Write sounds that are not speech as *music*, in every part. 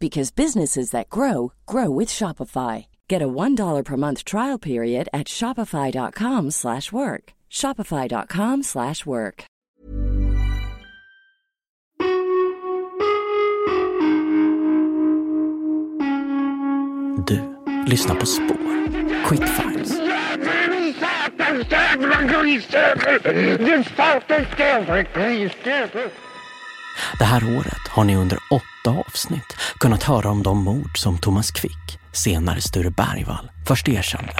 because businesses that grow grow with Shopify. Get a $1 per month trial period at Shopify.com slash work. Shopify.com slash work. Du lyssnar på Spår. Quick Quickfiles. Det här året har ni under åtta avsnitt kunnat höra om de mord som Thomas Quick, senare Sture Bergvall, först erkände.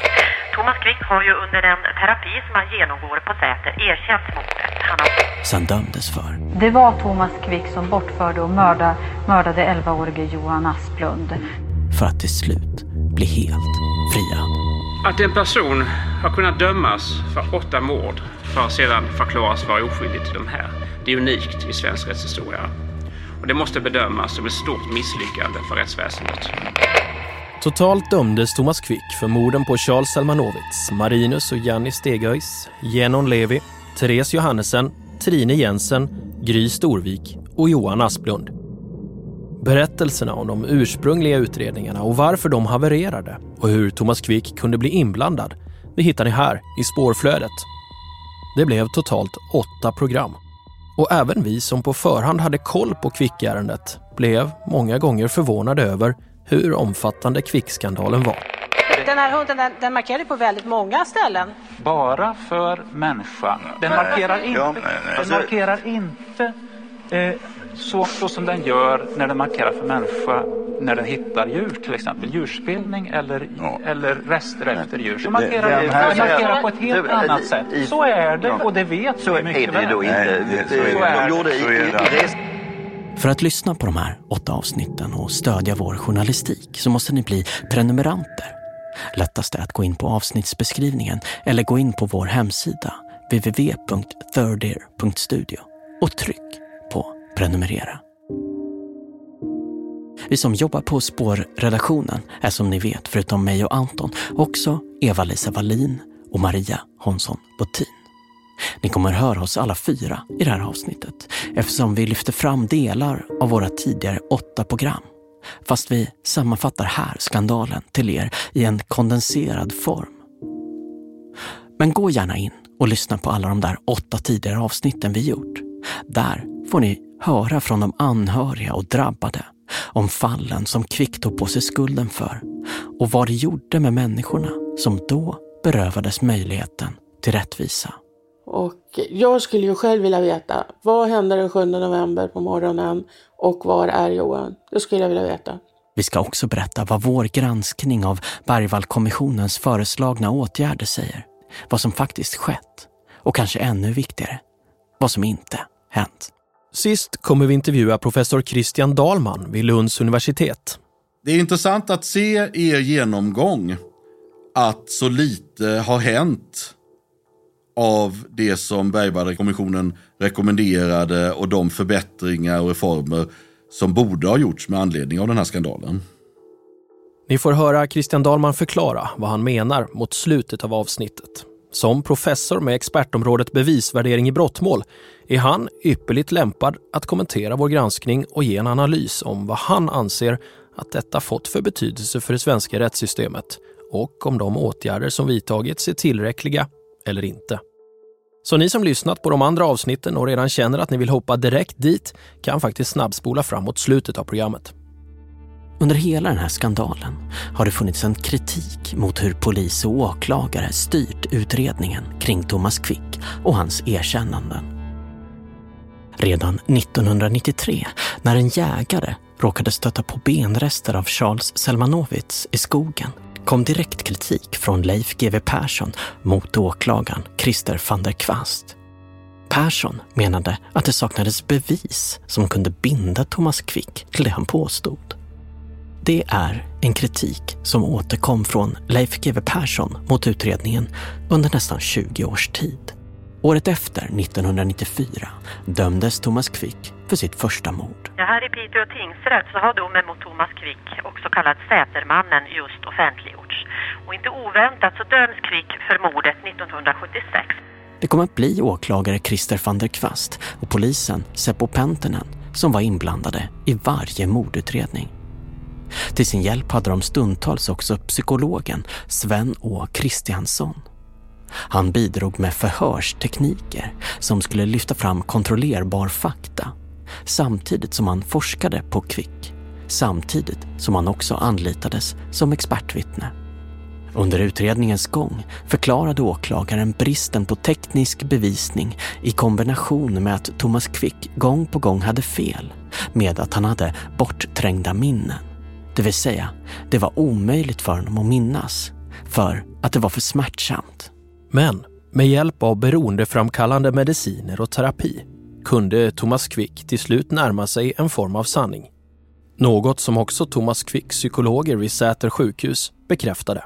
Thomas Quick har ju under den terapi som han genomgår på Säter erkänt mordet. Han har... Sen dömdes för. Det var Thomas Quick som bortförde och mördade, mördade 11-årige Johan Asplund. För att till slut bli helt friad. Att en person har kunnat dömas för åtta mord för att sedan förklaras vara oskyldig till de här, det är unikt i svensk rättshistoria. Och det måste bedömas som ett stort misslyckande för rättsväsendet. Totalt dömdes Thomas Quick för morden på Charles Salmanovits, Marinus och Janni Stegöis, Genon Levi, Therese Johannesen, Trine Jensen, Gry Storvik och Johan Asplund. Berättelserna om de ursprungliga utredningarna och varför de havererade och hur Thomas Quick kunde bli inblandad, det hittar ni här i spårflödet. Det blev totalt åtta program. Och även vi som på förhand hade koll på Quick-ärendet blev många gånger förvånade över hur omfattande Quick-skandalen var. Den här hunden den, den markerade på väldigt många ställen. Bara för människan. Den markerar inte, den markerar inte eh, så, så som den gör när den markerar för människa när den hittar djur, till exempel djurspillning eller, eller rester efter djur. Så markerar det- den, här- den markerar på ett helt det- annat sätt. i- Så är det Ja. och det vet Så vi är mycket det då väl. inte. Nej, Det- så är De det. För att lyssna på de här åtta avsnitten och stödja vår journalistik så måste ni bli prenumeranter. Lättast är att gå in på avsnittsbeskrivningen eller gå in på vår hemsida www.thirdear.studio och tryck prenumerera. Vi som jobbar på spårredaktionen är som ni vet, förutom mig och Anton, också Eva-Lisa Wallin och Maria Hansson Bottin. Ni kommer höra oss alla fyra i det här avsnittet eftersom vi lyfter fram delar av våra tidigare åtta program. Fast vi sammanfattar här skandalen till er i en kondenserad form. Men gå gärna in och lyssna på alla de där åtta tidigare avsnitten vi gjort. Där får ni höra från de anhöriga och drabbade om fallen som Kvick tog på sig skulden för och vad det gjorde med människorna som då berövades möjligheten till rättvisa. Och jag skulle ju själv vilja veta, vad hände den 7 november på morgonen och var är Johan? Det skulle jag vilja veta. Vi ska också berätta vad vår granskning av Bergvallkommissionens föreslagna åtgärder säger. Vad som faktiskt skett. Och kanske ännu viktigare, vad som inte hänt. Sist kommer vi intervjua professor Christian Dahlman vid Lunds universitet. Det är intressant att se er genomgång att så lite har hänt av det som Bergvallkommissionen rekommenderade och de förbättringar och reformer som borde ha gjorts med anledning av den här skandalen. Ni får höra Christian Dahlman förklara vad han menar mot slutet av avsnittet. Som professor med expertområdet bevisvärdering i brottmål är han ypperligt lämpad att kommentera vår granskning och ge en analys om vad han anser att detta fått för betydelse för det svenska rättssystemet och om de åtgärder som vidtagits är tillräckliga eller inte. Så ni som lyssnat på de andra avsnitten och redan känner att ni vill hoppa direkt dit kan faktiskt snabbspola fram mot slutet av programmet. Under hela den här skandalen har det funnits en kritik mot hur polis och åklagare styrt utredningen kring Thomas Quick och hans erkännanden. Redan 1993, när en jägare råkade stöta på benrester av Charles Selmanowitz i skogen kom direkt kritik från Leif GW Persson mot åklagaren Christer van der Kvast. Persson menade att det saknades bevis som kunde binda Thomas Quick till det han påstod. Det är en kritik som återkom från Leif GW Persson mot utredningen under nästan 20 års tid. Året efter, 1994, dömdes Thomas Quick för sitt första mord. Här i Piteå tingsrätt så har domen mot Thomas Quick, också kallad Sätermannen, just offentliggjorts. Och inte oväntat så döms Quick för mordet 1976. Det kom att bli åklagare Christer van der Kvast och polisen Seppo Pentinen som var inblandade i varje mordutredning. Till sin hjälp hade de stundtals också psykologen Sven Å Kristiansson. Han bidrog med förhörstekniker som skulle lyfta fram kontrollerbar fakta samtidigt som han forskade på Quick. Samtidigt som han också anlitades som expertvittne. Under utredningens gång förklarade åklagaren bristen på teknisk bevisning i kombination med att Thomas Quick gång på gång hade fel med att han hade bortträngda minnen. Det vill säga, det var omöjligt för honom att minnas för att det var för smärtsamt. Men med hjälp av beroendeframkallande mediciner och terapi kunde Thomas Quick till slut närma sig en form av sanning. Något som också Thomas Quicks psykologer vid Säter sjukhus bekräftade.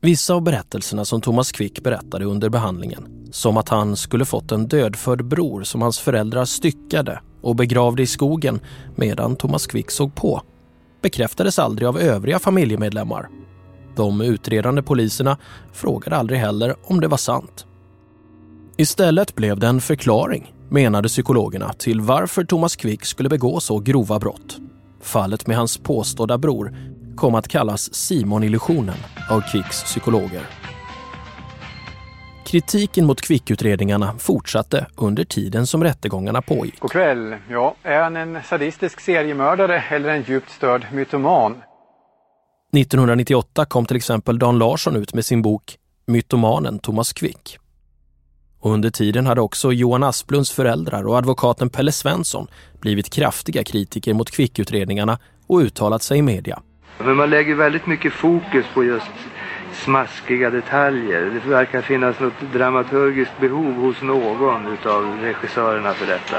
Vissa av berättelserna som Thomas Quick berättade under behandlingen, som att han skulle fått en dödfödd bror som hans föräldrar styckade och begravde i skogen medan Thomas Quick såg på, bekräftades aldrig av övriga familjemedlemmar. De utredande poliserna frågade aldrig heller om det var sant. Istället blev det en förklaring, menade psykologerna, till varför Thomas Quick skulle begå så grova brott. Fallet med hans påstådda bror kom att kallas Simon-illusionen av Quicks psykologer. Kritiken mot Quick-utredningarna fortsatte under tiden som rättegångarna pågick. God kväll. Ja, är han en sadistisk seriemördare eller en djupt störd mytoman? 1998 kom till exempel Dan Larsson ut med sin bok Mytomanen Thomas Quick. Och under tiden hade också Johan Asplunds föräldrar och advokaten Pelle Svensson blivit kraftiga kritiker mot Quick-utredningarna och uttalat sig i media. Men man lägger väldigt mycket fokus på just smaskiga detaljer. Det verkar finnas något dramaturgiskt behov hos någon av regissörerna för detta.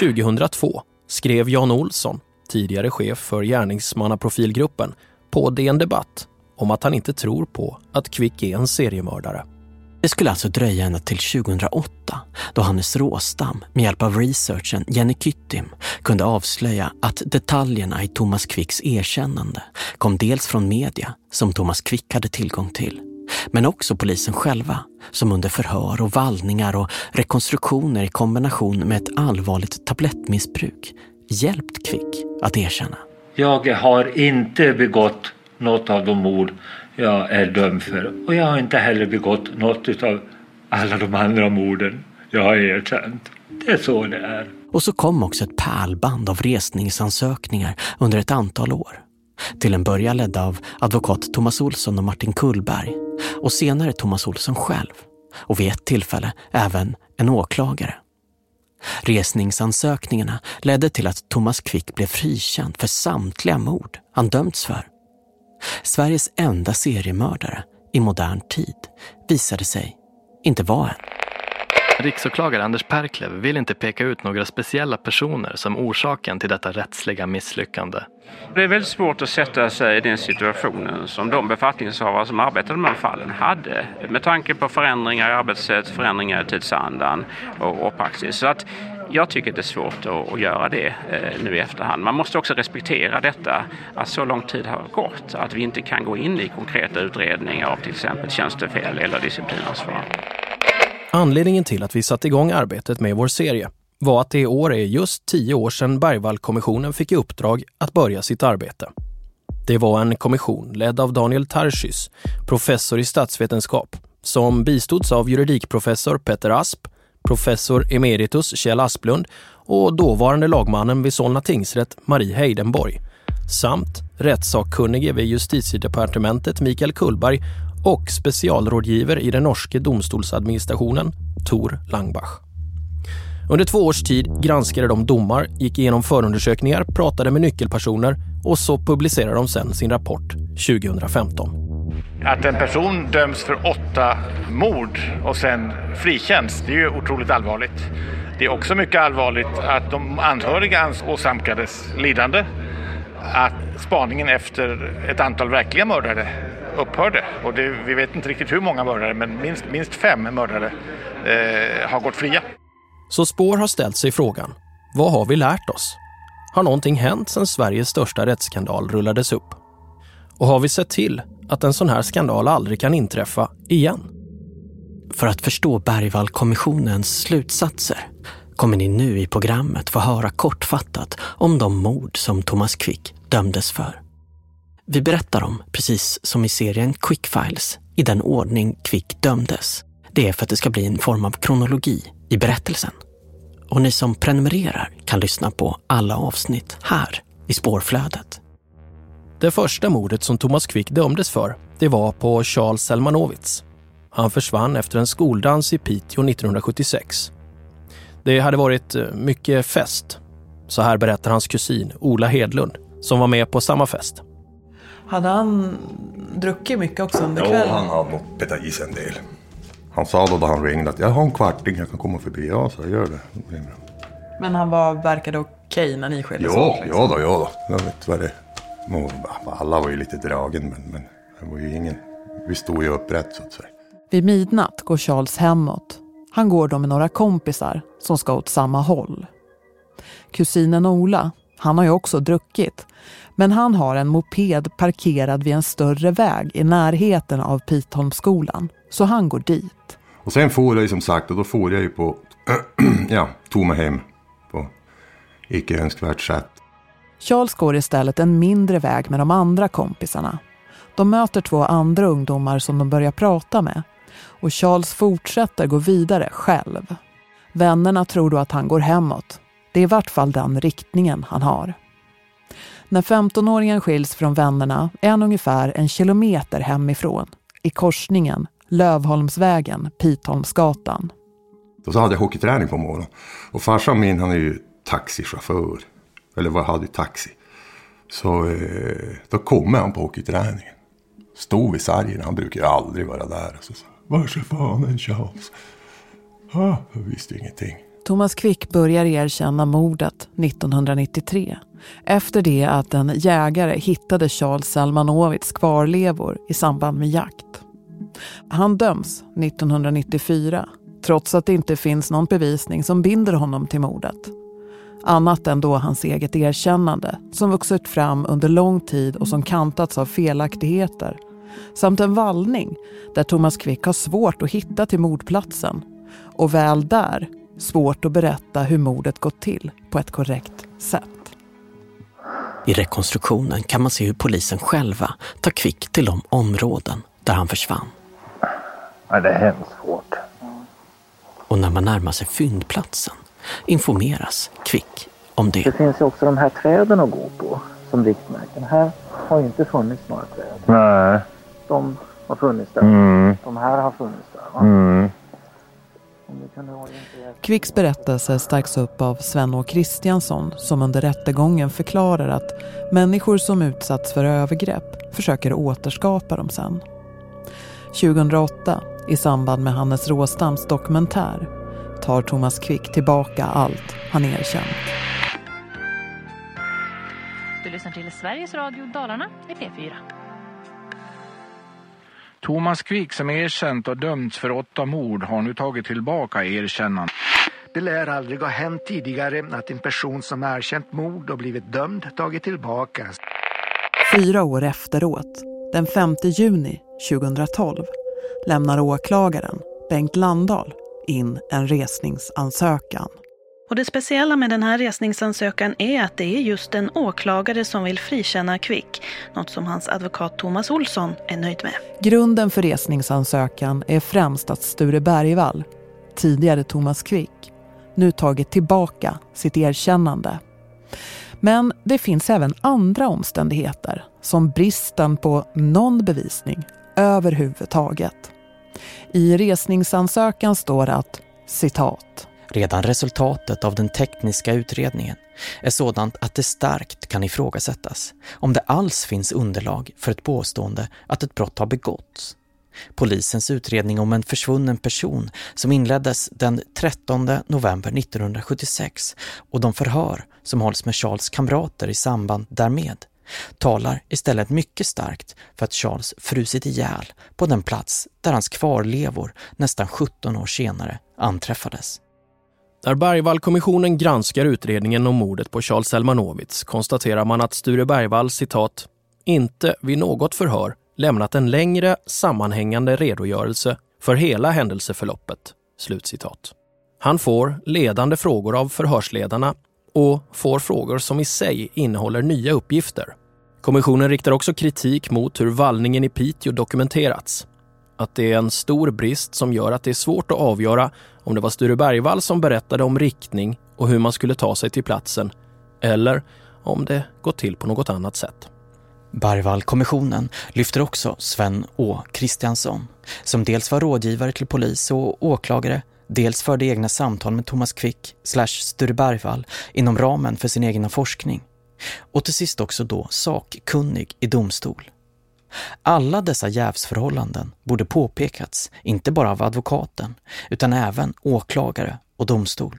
2002 skrev Jan Olsson, tidigare chef för gärningsmannaprofilgruppen, på DN Debatt om att han inte tror på att Quick är en seriemördare. Det skulle alltså dröja ända till 2008 då Hannes Råstam med hjälp av researchen Jenny Kyttim kunde avslöja att detaljerna i Thomas Quicks erkännande kom dels från media som Thomas Quick hade tillgång till men också polisen själva som under förhör och vallningar och rekonstruktioner i kombination med ett allvarligt tablettmissbruk hjälpt Quick att erkänna. Jag har inte begått något av de mord jag är dömd för. Och jag har inte heller begått något av alla de andra morden jag har erkänt. Det är så det är. Och så kom också ett pärlband av resningsansökningar under ett antal år. Till en början ledda av advokat Thomas Olsson och Martin Kullberg och senare Thomas Olsson själv och vid ett tillfälle även en åklagare. Resningsansökningarna ledde till att Thomas Quick blev frikänd för samtliga mord han dömts för. Sveriges enda seriemördare i modern tid visade sig inte vara en. Riksåklagare Anders Perklev vill inte peka ut några speciella personer som orsaken till detta rättsliga misslyckande. Det är väldigt svårt att sätta sig i den situationen som de befattningshavare som arbetade med de fallen hade med tanke på förändringar i arbetssätt, förändringar i tidsandan och, och praxis. Så att jag tycker det är svårt att, att göra det eh, nu i efterhand. Man måste också respektera detta, att så lång tid har gått, att vi inte kan gå in i konkreta utredningar av till exempel tjänstefel eller disciplinansvar. Anledningen till att vi satte igång arbetet med vår serie var att det i år är just tio år sedan Bergvallkommissionen fick i uppdrag att börja sitt arbete. Det var en kommission ledd av Daniel Tarschys, professor i statsvetenskap, som bistods av juridikprofessor Petter Asp, professor emeritus Kjell Asplund och dåvarande lagmannen vid Solna tingsrätt Marie Heidenborg samt rättssakkunnige vid justitiedepartementet Mikael Kullberg och specialrådgivare i den norske domstolsadministrationen Tor Langbach. Under två års tid granskade de domar, gick igenom förundersökningar, pratade med nyckelpersoner och så publicerade de sen sin rapport 2015. Att en person döms för åtta mord och sen frikänns, det är ju otroligt allvarligt. Det är också mycket allvarligt att de anhöriga åsamkades lidande. Att spaningen efter ett antal verkliga mördare upphörde. Och det, vi vet inte riktigt hur många mördare, men minst, minst fem mördare eh, har gått fria. Så Spår har ställt sig frågan, vad har vi lärt oss? Har någonting hänt sedan Sveriges största rättsskandal rullades upp? Och har vi sett till att en sån här skandal aldrig kan inträffa igen? För att förstå Bergvallkommissionens slutsatser kommer ni nu i programmet få höra kortfattat om de mord som Thomas Quick dömdes för. Vi berättar om, precis som i serien Quickfiles, i den ordning Quick dömdes. Det är för att det ska bli en form av kronologi i berättelsen. Och ni som prenumererar kan lyssna på alla avsnitt här i spårflödet. Det första mordet som Thomas Quick dömdes för, det var på Charles Selmanowitz. Han försvann efter en skoldans i Piteå 1976. Det hade varit eh, mycket fest. Så här berättar hans kusin Ola Hedlund, som var med på samma fest. Hade han druckit mycket också under kvällen? Ja, han hade nog petat i sig en del. Han sa då, då han ringde att jag har en kvarting, jag kan komma förbi. Ja, så jag gör det. Men han var, verkade okej när ni skildes Ja, liksom. ja då, ja då. Jag vet vad det alla var ju lite dragen, men, men det var ju ingen... Vi stod ju upprätt så att säga. Vid midnatt går Charles hemåt. Han går då med några kompisar som ska åt samma håll. Kusinen Ola, han har ju också druckit. Men han har en moped parkerad vid en större väg i närheten av Pitholmsskolan. Så han går dit. Och sen får jag ju som sagt, och då får jag ju på, *clears throat* ja, tog mig hem på icke önskvärt sätt. Charles går istället en mindre väg med de andra kompisarna. De möter två andra ungdomar som de börjar prata med. Och Charles fortsätter gå vidare själv. Vännerna tror då att han går hemåt. Det är i vart fall den riktningen han har. När 15-åringen skiljs från vännerna är han ungefär en kilometer hemifrån. I korsningen Lövholmsvägen, Pitholmsgatan. Då hade jag hockeyträning på morgonen. Och farsan min han är ju taxichaufför. Eller vad hade taxi. Så eh, då kommer han på hockeyträningen. Stod vid sargen, han brukar ju aldrig vara där. Så sa Vars är fanen Charles? Ah, jag visste ingenting. Thomas Quick börjar erkänna mordet 1993 efter det att en jägare hittade Charles Salmanovits kvarlevor i samband med jakt. Han döms 1994 trots att det inte finns någon bevisning som binder honom till mordet. Annat än då hans eget erkännande som vuxit fram under lång tid och som kantats av felaktigheter. Samt en vallning där Thomas Quick har svårt att hitta till mordplatsen. Och väl där svårt att berätta hur mordet gått till på ett korrekt sätt. I rekonstruktionen kan man se hur polisen själva tar Quick till de områden där han försvann. Ja, det är hemskt svårt. Och när man närmar sig fyndplatsen informeras Quick om det. Det finns ju också de här träden att gå på som riktmärken. Här har ju inte funnits några träd. Nej. De har funnits där. Mm. De här har funnits där. Mm. Kvicks berättelse stärks upp av Sven Kristiansson som under rättegången förklarar att människor som utsatts för övergrepp försöker återskapa dem sen. 2008, i samband med Hannes Råstams dokumentär, tar Thomas Quick tillbaka allt han erkänt. Du lyssnar till Sveriges Radio Dalarna i P4. Thomas Quick som erkänt och dömts för åtta mord har nu tagit tillbaka erkännandet. Det lär aldrig ha hänt tidigare att en person som erkänt mord och blivit dömd tagit tillbaka. Fyra år efteråt, den 5 juni 2012, lämnar åklagaren Bengt Landahl in en resningsansökan. Och det speciella med den här resningsansökan är att det är just en åklagare som vill frikänna Quick, något som hans advokat Thomas Olsson är nöjd med. Grunden för resningsansökan är främst att Sture Bergvall, tidigare Thomas Quick, nu tagit tillbaka sitt erkännande. Men det finns även andra omständigheter, som bristen på någon bevisning överhuvudtaget. I resningsansökan står att, citat, Redan resultatet av den tekniska utredningen är sådant att det starkt kan ifrågasättas om det alls finns underlag för ett påstående att ett brott har begåtts. Polisens utredning om en försvunnen person som inleddes den 13 november 1976 och de förhör som hålls med Charles kamrater i samband därmed talar istället mycket starkt för att Charles frusit ihjäl på den plats där hans kvarlevor nästan 17 år senare anträffades. När Bergvallkommissionen granskar utredningen om mordet på Charles Selmanovits konstaterar man att Sture Bergvall, citat, inte vid något förhör lämnat en längre sammanhängande redogörelse för hela händelseförloppet. Slutcitat. Han får ledande frågor av förhörsledarna och får frågor som i sig innehåller nya uppgifter. Kommissionen riktar också kritik mot hur vallningen i Piteå dokumenterats. Att det är en stor brist som gör att det är svårt att avgöra om det var Sture Bergvall som berättade om riktning och hur man skulle ta sig till platsen eller om det gått till på något annat sätt. Bergvallkommissionen lyfter också Sven Å. Kristiansson som dels var rådgivare till polis och åklagare, dels förde egna samtal med Thomas Quick slash Sture Bergvall inom ramen för sin egna forskning och till sist också då sakkunnig i domstol. Alla dessa jävsförhållanden borde påpekats, inte bara av advokaten, utan även åklagare och domstol.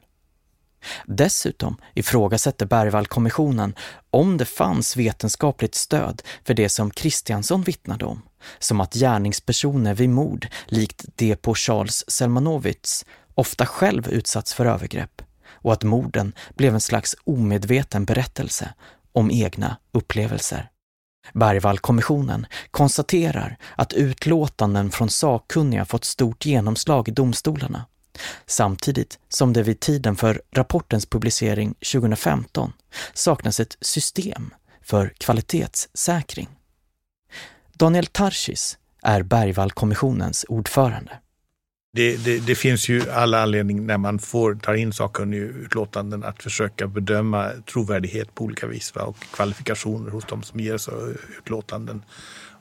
Dessutom ifrågasätter Bergvallkommissionen om det fanns vetenskapligt stöd för det som Kristiansson vittnade om, som att gärningspersoner vid mord, likt det på Charles Selmanowitz, ofta själv utsatts för övergrepp och att morden blev en slags omedveten berättelse om egna upplevelser. Bergvallkommissionen konstaterar att utlåtanden från sakkunniga fått stort genomslag i domstolarna samtidigt som det vid tiden för rapportens publicering 2015 saknas ett system för kvalitetssäkring. Daniel Tarschys är Bergvallkommissionens ordförande. Det, det, det, finns ju alla anledning när man får ta in sakkunnigutlåtanden att försöka bedöma trovärdighet på olika vis va? och kvalifikationer hos de som ger sig utlåtanden.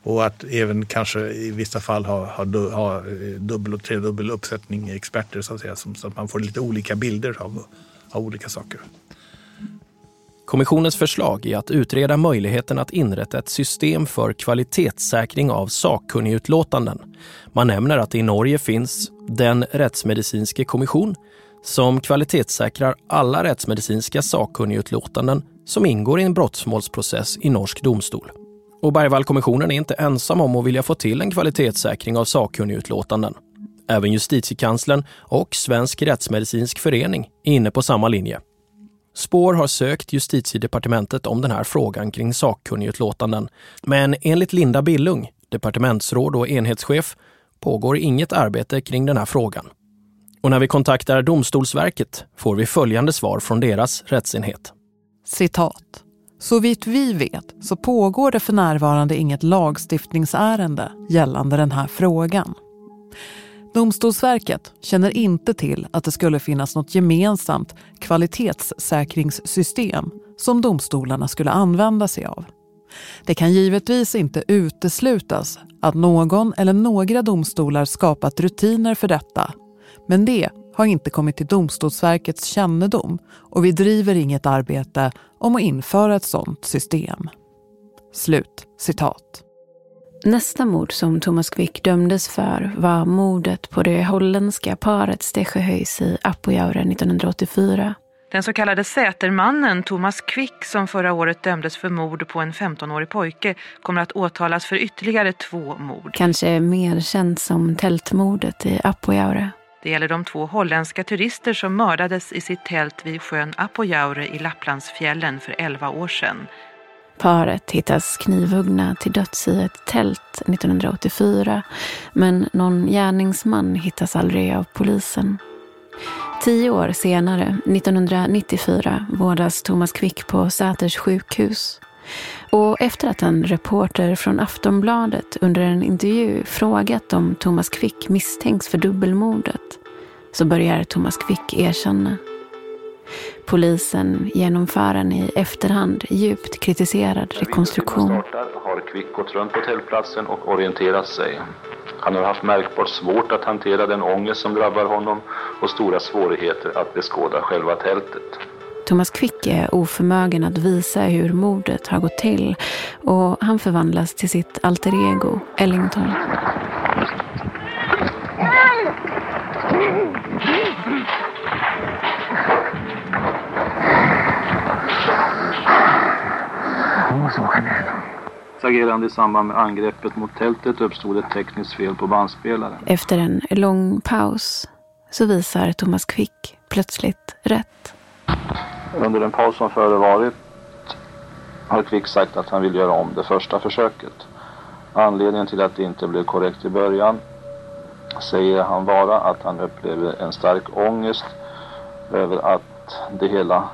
Och att även kanske i vissa fall ha, ha, ha eh, dubbel och tredubbel uppsättning experter så att säga, så att man får lite olika bilder av, av olika saker. Kommissionens förslag är att utreda möjligheten att inrätta ett system för kvalitetssäkring av sakkunnigutlåtanden. Man nämner att i Norge finns den rättsmedicinske kommission som kvalitetssäkrar alla rättsmedicinska sakkunnigutlåtanden som ingår i en brottsmålsprocess i norsk domstol. Och Bergvallkommissionen är inte ensam om att vilja få till en kvalitetssäkring av sakkunnigutlåtanden. Även justitiekanslern och Svensk rättsmedicinsk förening är inne på samma linje. Spår har sökt justitiedepartementet om den här frågan kring sakkunnigutlåtanden. Men enligt Linda Billung, departementsråd och enhetschef, pågår inget arbete kring den här frågan. Och när vi kontaktar Domstolsverket får vi följande svar från deras rättsenhet. Citat. Så vitt vi vet så pågår det för närvarande inget lagstiftningsärende gällande den här frågan. Domstolsverket känner inte till att det skulle finnas något gemensamt kvalitetssäkringssystem som domstolarna skulle använda sig av. Det kan givetvis inte uteslutas att någon eller några domstolar skapat rutiner för detta. Men det har inte kommit till Domstolsverkets kännedom och vi driver inget arbete om att införa ett sådant system. Slut citat. Nästa mord som Thomas Quick dömdes för var mordet på det holländska paret Stechehöjs i Apojaure 1984. Den så kallade Sätermannen Thomas Quick som förra året dömdes för mord på en 15-årig pojke kommer att åtalas för ytterligare två mord. Kanske mer känt som tältmordet i Apojaure. Det gäller de två holländska turister som mördades i sitt tält vid sjön Apojaure i Lapplandsfjällen för 11 år sedan. Paret hittas knivhuggna till döds i ett tält 1984 men någon gärningsman hittas aldrig av polisen. Tio år senare, 1994, vårdas Thomas Quick på Säters sjukhus. Och efter att en reporter från Aftonbladet under en intervju frågat om Thomas Quick misstänks för dubbelmordet så börjar Thomas Quick erkänna. Polisen genomför en i efterhand djupt kritiserad rekonstruktion. har Quick gått runt på tältplatsen och orienterat sig. Han har haft märkbart svårt att hantera den ångest som drabbar honom och stora svårigheter att beskåda själva tältet. Thomas Quick är oförmögen att visa hur mordet har gått till och han förvandlas till sitt alter ego, Ellington. Agerande i samband med angreppet mot tältet uppstod ett tekniskt fel på bandspelaren. Efter en lång paus så visar Thomas Quick plötsligt rätt. Under den paus som förevarit har Quick sagt att han vill göra om det första försöket. Anledningen till att det inte blev korrekt i början säger han vara att han upplever en stark ångest över att det hela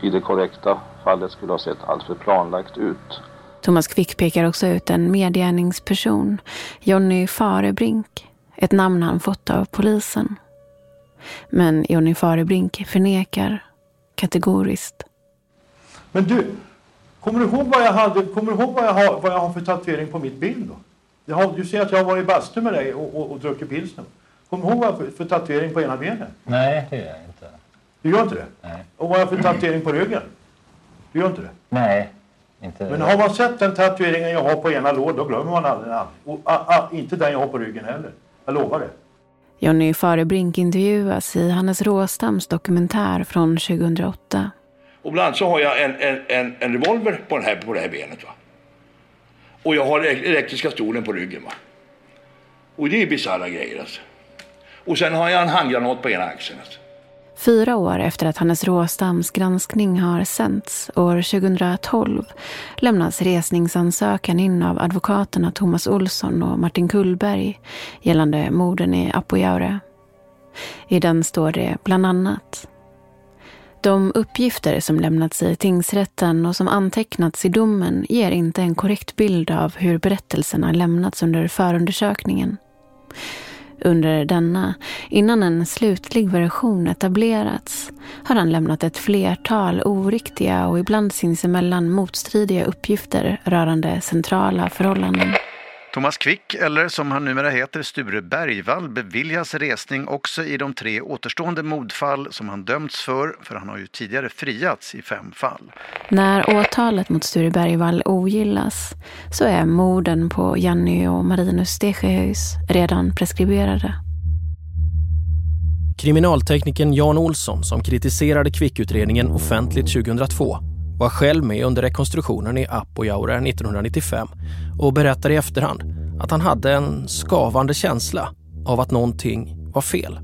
i det korrekta fallet skulle ha sett alltför planlagt ut. Thomas Quick pekar också ut en medgärningsperson, Jonny Farebrink, ett namn han fått av polisen. Men Jonny Farebrink förnekar kategoriskt. Men du, kommer du ihåg vad jag, hade, kommer du ihåg vad jag, har, vad jag har för tatuering på mitt bild då? Jag har, du ser att jag har varit i bastu med dig och, och, och druckit pilsner. Kommer du ihåg vad jag har för, för tatuering på ena benet? Nej, det gör jag inte. Du gör inte det? Nej. Och vad har jag för tatuering på ryggen? Du gör inte det? Nej, inte Men har man sett den tatueringen jag har på ena lår, då glömmer man aldrig den. Och, a, a, inte den jag har på ryggen heller. Jag lovar det. Jonny Farebrink intervjuas i Hannes Råstams dokumentär från 2008. Och bland annat så har jag en, en, en, en revolver på, den här, på det här benet. Va? Och jag har elektriska stolen på ryggen. Va? Och det är bisarra grejer alltså. Och sen har jag en handgranat på ena axeln. Alltså. Fyra år efter att Hannes Råstams granskning har sänts, år 2012, lämnas resningsansökan in av advokaterna Thomas Olsson och Martin Kullberg gällande morden i Apojaure. I den står det bland annat de uppgifter som lämnats i tingsrätten och som antecknats i domen ger inte en korrekt bild av hur berättelserna lämnats under förundersökningen. Under denna, innan en slutlig version etablerats, har han lämnat ett flertal oriktiga och ibland sinsemellan motstridiga uppgifter rörande centrala förhållanden. Thomas Quick, eller som han numera heter Sture Bergvall, beviljas resning också i de tre återstående mordfall som han dömts för, för han har ju tidigare friats i fem fall. När åtalet mot Sture Bergvall ogillas så är morden på Janny och Marinus Stegehöjs redan preskriberade. Kriminalteknikern Jan Olsson som kritiserade Quick-utredningen offentligt 2002 var själv med under rekonstruktionen i Apojaure 1995 och berättar i efterhand att han hade en skavande känsla av att någonting var fel.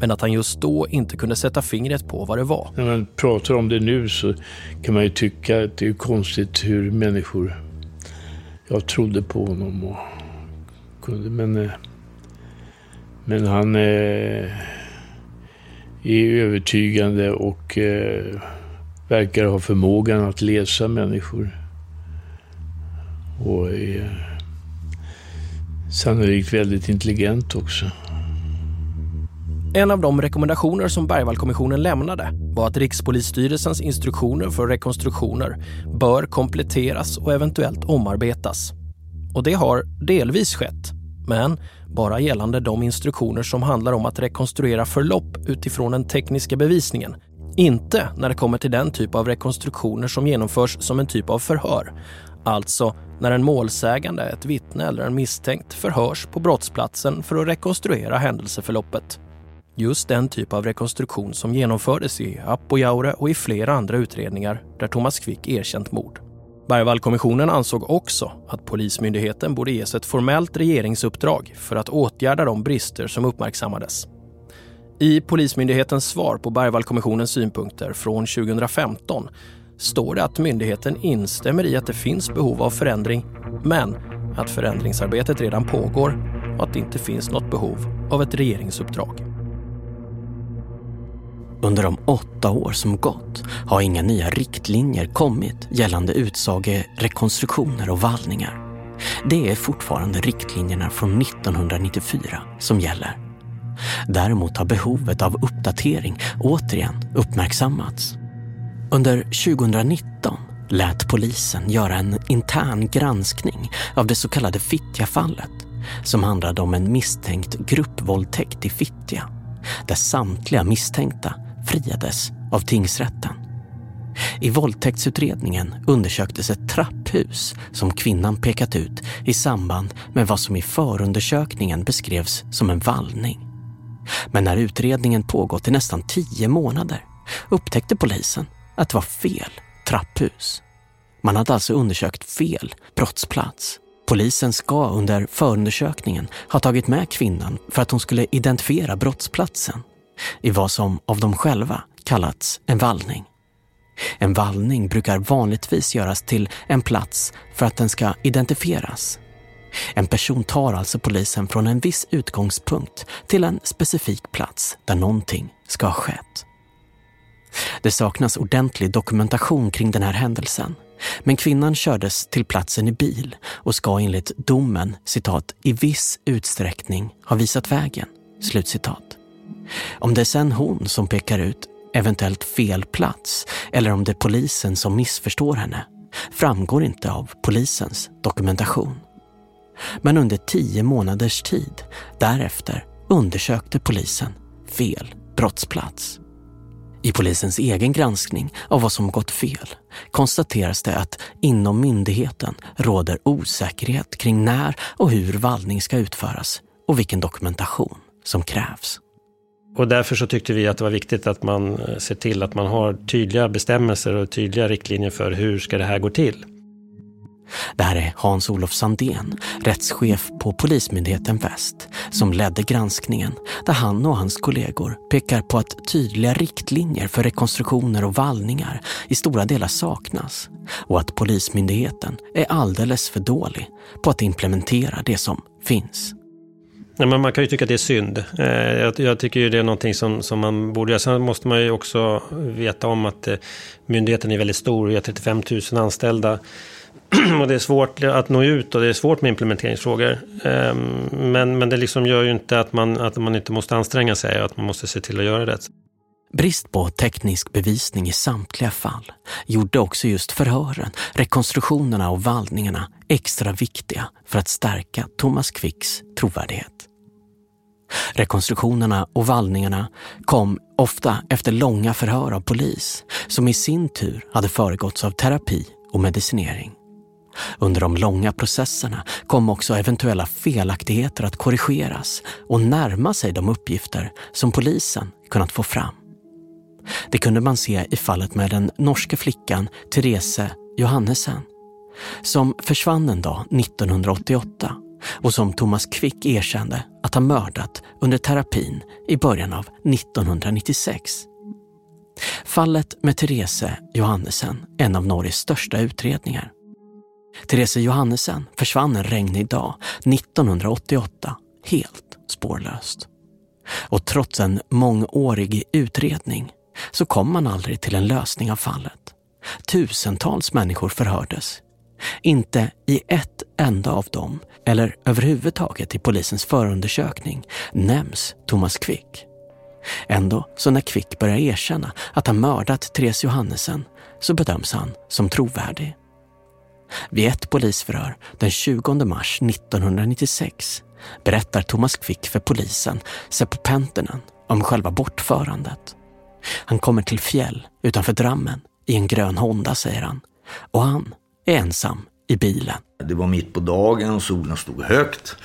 Men att han just då inte kunde sätta fingret på vad det var. När man pratar om det nu så kan man ju tycka att det är konstigt hur människor... Jag trodde på honom och kunde, men... Eh, men han eh, är övertygande och eh, verkar ha förmågan att läsa människor. Och är sannolikt väldigt intelligent också. En av de rekommendationer som Bergvallkommissionen lämnade var att Rikspolisstyrelsens instruktioner för rekonstruktioner bör kompletteras och eventuellt omarbetas. Och det har delvis skett, men bara gällande de instruktioner som handlar om att rekonstruera förlopp utifrån den tekniska bevisningen inte när det kommer till den typ av rekonstruktioner som genomförs som en typ av förhör. Alltså när en målsägande, ett vittne eller en misstänkt förhörs på brottsplatsen för att rekonstruera händelseförloppet. Just den typ av rekonstruktion som genomfördes i Apojaure och i flera andra utredningar där Thomas Quick erkänt mord. Bergvallkommissionen ansåg också att Polismyndigheten borde ges ett formellt regeringsuppdrag för att åtgärda de brister som uppmärksammades. I Polismyndighetens svar på Bergvallkommissionens synpunkter från 2015 står det att myndigheten instämmer i att det finns behov av förändring men att förändringsarbetet redan pågår och att det inte finns något behov av ett regeringsuppdrag. Under de åtta år som gått har inga nya riktlinjer kommit gällande utsagerekonstruktioner och vallningar. Det är fortfarande riktlinjerna från 1994 som gäller. Däremot har behovet av uppdatering återigen uppmärksammats. Under 2019 lät polisen göra en intern granskning av det så kallade Fittjafallet som handlade om en misstänkt gruppvåldtäkt i Fittja där samtliga misstänkta friades av tingsrätten. I våldtäktsutredningen undersöktes ett trapphus som kvinnan pekat ut i samband med vad som i förundersökningen beskrevs som en vallning. Men när utredningen pågått i nästan tio månader upptäckte polisen att det var fel trapphus. Man hade alltså undersökt fel brottsplats. Polisen ska under förundersökningen ha tagit med kvinnan för att hon skulle identifiera brottsplatsen i vad som av dem själva kallats en vallning. En vallning brukar vanligtvis göras till en plats för att den ska identifieras. En person tar alltså polisen från en viss utgångspunkt till en specifik plats där någonting ska ha skett. Det saknas ordentlig dokumentation kring den här händelsen. Men kvinnan kördes till platsen i bil och ska enligt domen citat, i viss utsträckning ha visat vägen. Slutcitat. Om det är sen hon som pekar ut eventuellt fel plats eller om det är polisen som missförstår henne framgår inte av polisens dokumentation. Men under tio månaders tid därefter undersökte polisen fel brottsplats. I polisens egen granskning av vad som gått fel konstateras det att inom myndigheten råder osäkerhet kring när och hur vallning ska utföras och vilken dokumentation som krävs. Och därför så tyckte vi att det var viktigt att man eh, ser till att man har tydliga bestämmelser och tydliga riktlinjer för hur ska det här gå till. Det här är Hans-Olof Sandén, rättschef på Polismyndigheten Väst, som ledde granskningen där han och hans kollegor pekar på att tydliga riktlinjer för rekonstruktioner och vallningar i stora delar saknas och att Polismyndigheten är alldeles för dålig på att implementera det som finns. Ja, men man kan ju tycka att det är synd. Eh, jag, tycker ju det är någonting som, som man borde göra. Sen måste man ju också veta om att eh, myndigheten är väldigt stor. Vi har 35 000 anställda. *clears throat* och det är svårt att nå ut och det är svårt med implementeringsfrågor. Ehm, men, men det liksom gör ju inte att man, att man inte måste anstränga sig och att man måste se till att göra rätt. Brist på teknisk bevisning i samtliga fall gjorde också just förhören, rekonstruktionerna och vallningarna extra viktiga för att stärka Thomas Quicks trovärdighet. Rekonstruktionerna och vallningarna kom ofta efter långa förhör av polis som i sin tur hade föregåtts av terapi och medicinering. Under de långa processerna kom också eventuella felaktigheter att korrigeras och närma sig de uppgifter som polisen kunnat få fram. Det kunde man se i fallet med den norska flickan Therese Johannesen som försvann en dag 1988 och som Thomas Quick erkände att ha mördat under terapin i början av 1996. Fallet med Therese Johannesen en av Norges största utredningar. Therese Johannesen försvann en regnig dag 1988 helt spårlöst. Och trots en mångårig utredning så kom man aldrig till en lösning av fallet. Tusentals människor förhördes. Inte i ett enda av dem, eller överhuvudtaget i polisens förundersökning, nämns Thomas Quick. Ändå, så när Quick börjar erkänna att han mördat Therese Johannesen så bedöms han som trovärdig. Vid ett polisförhör den 20 mars 1996 berättar Thomas Quick för polisen Seppo Penttinen om själva bortförandet. Han kommer till fjäll utanför Drammen i en grön Honda, säger han. Och han är ensam i bilen. Det var mitt på dagen solen stod högt.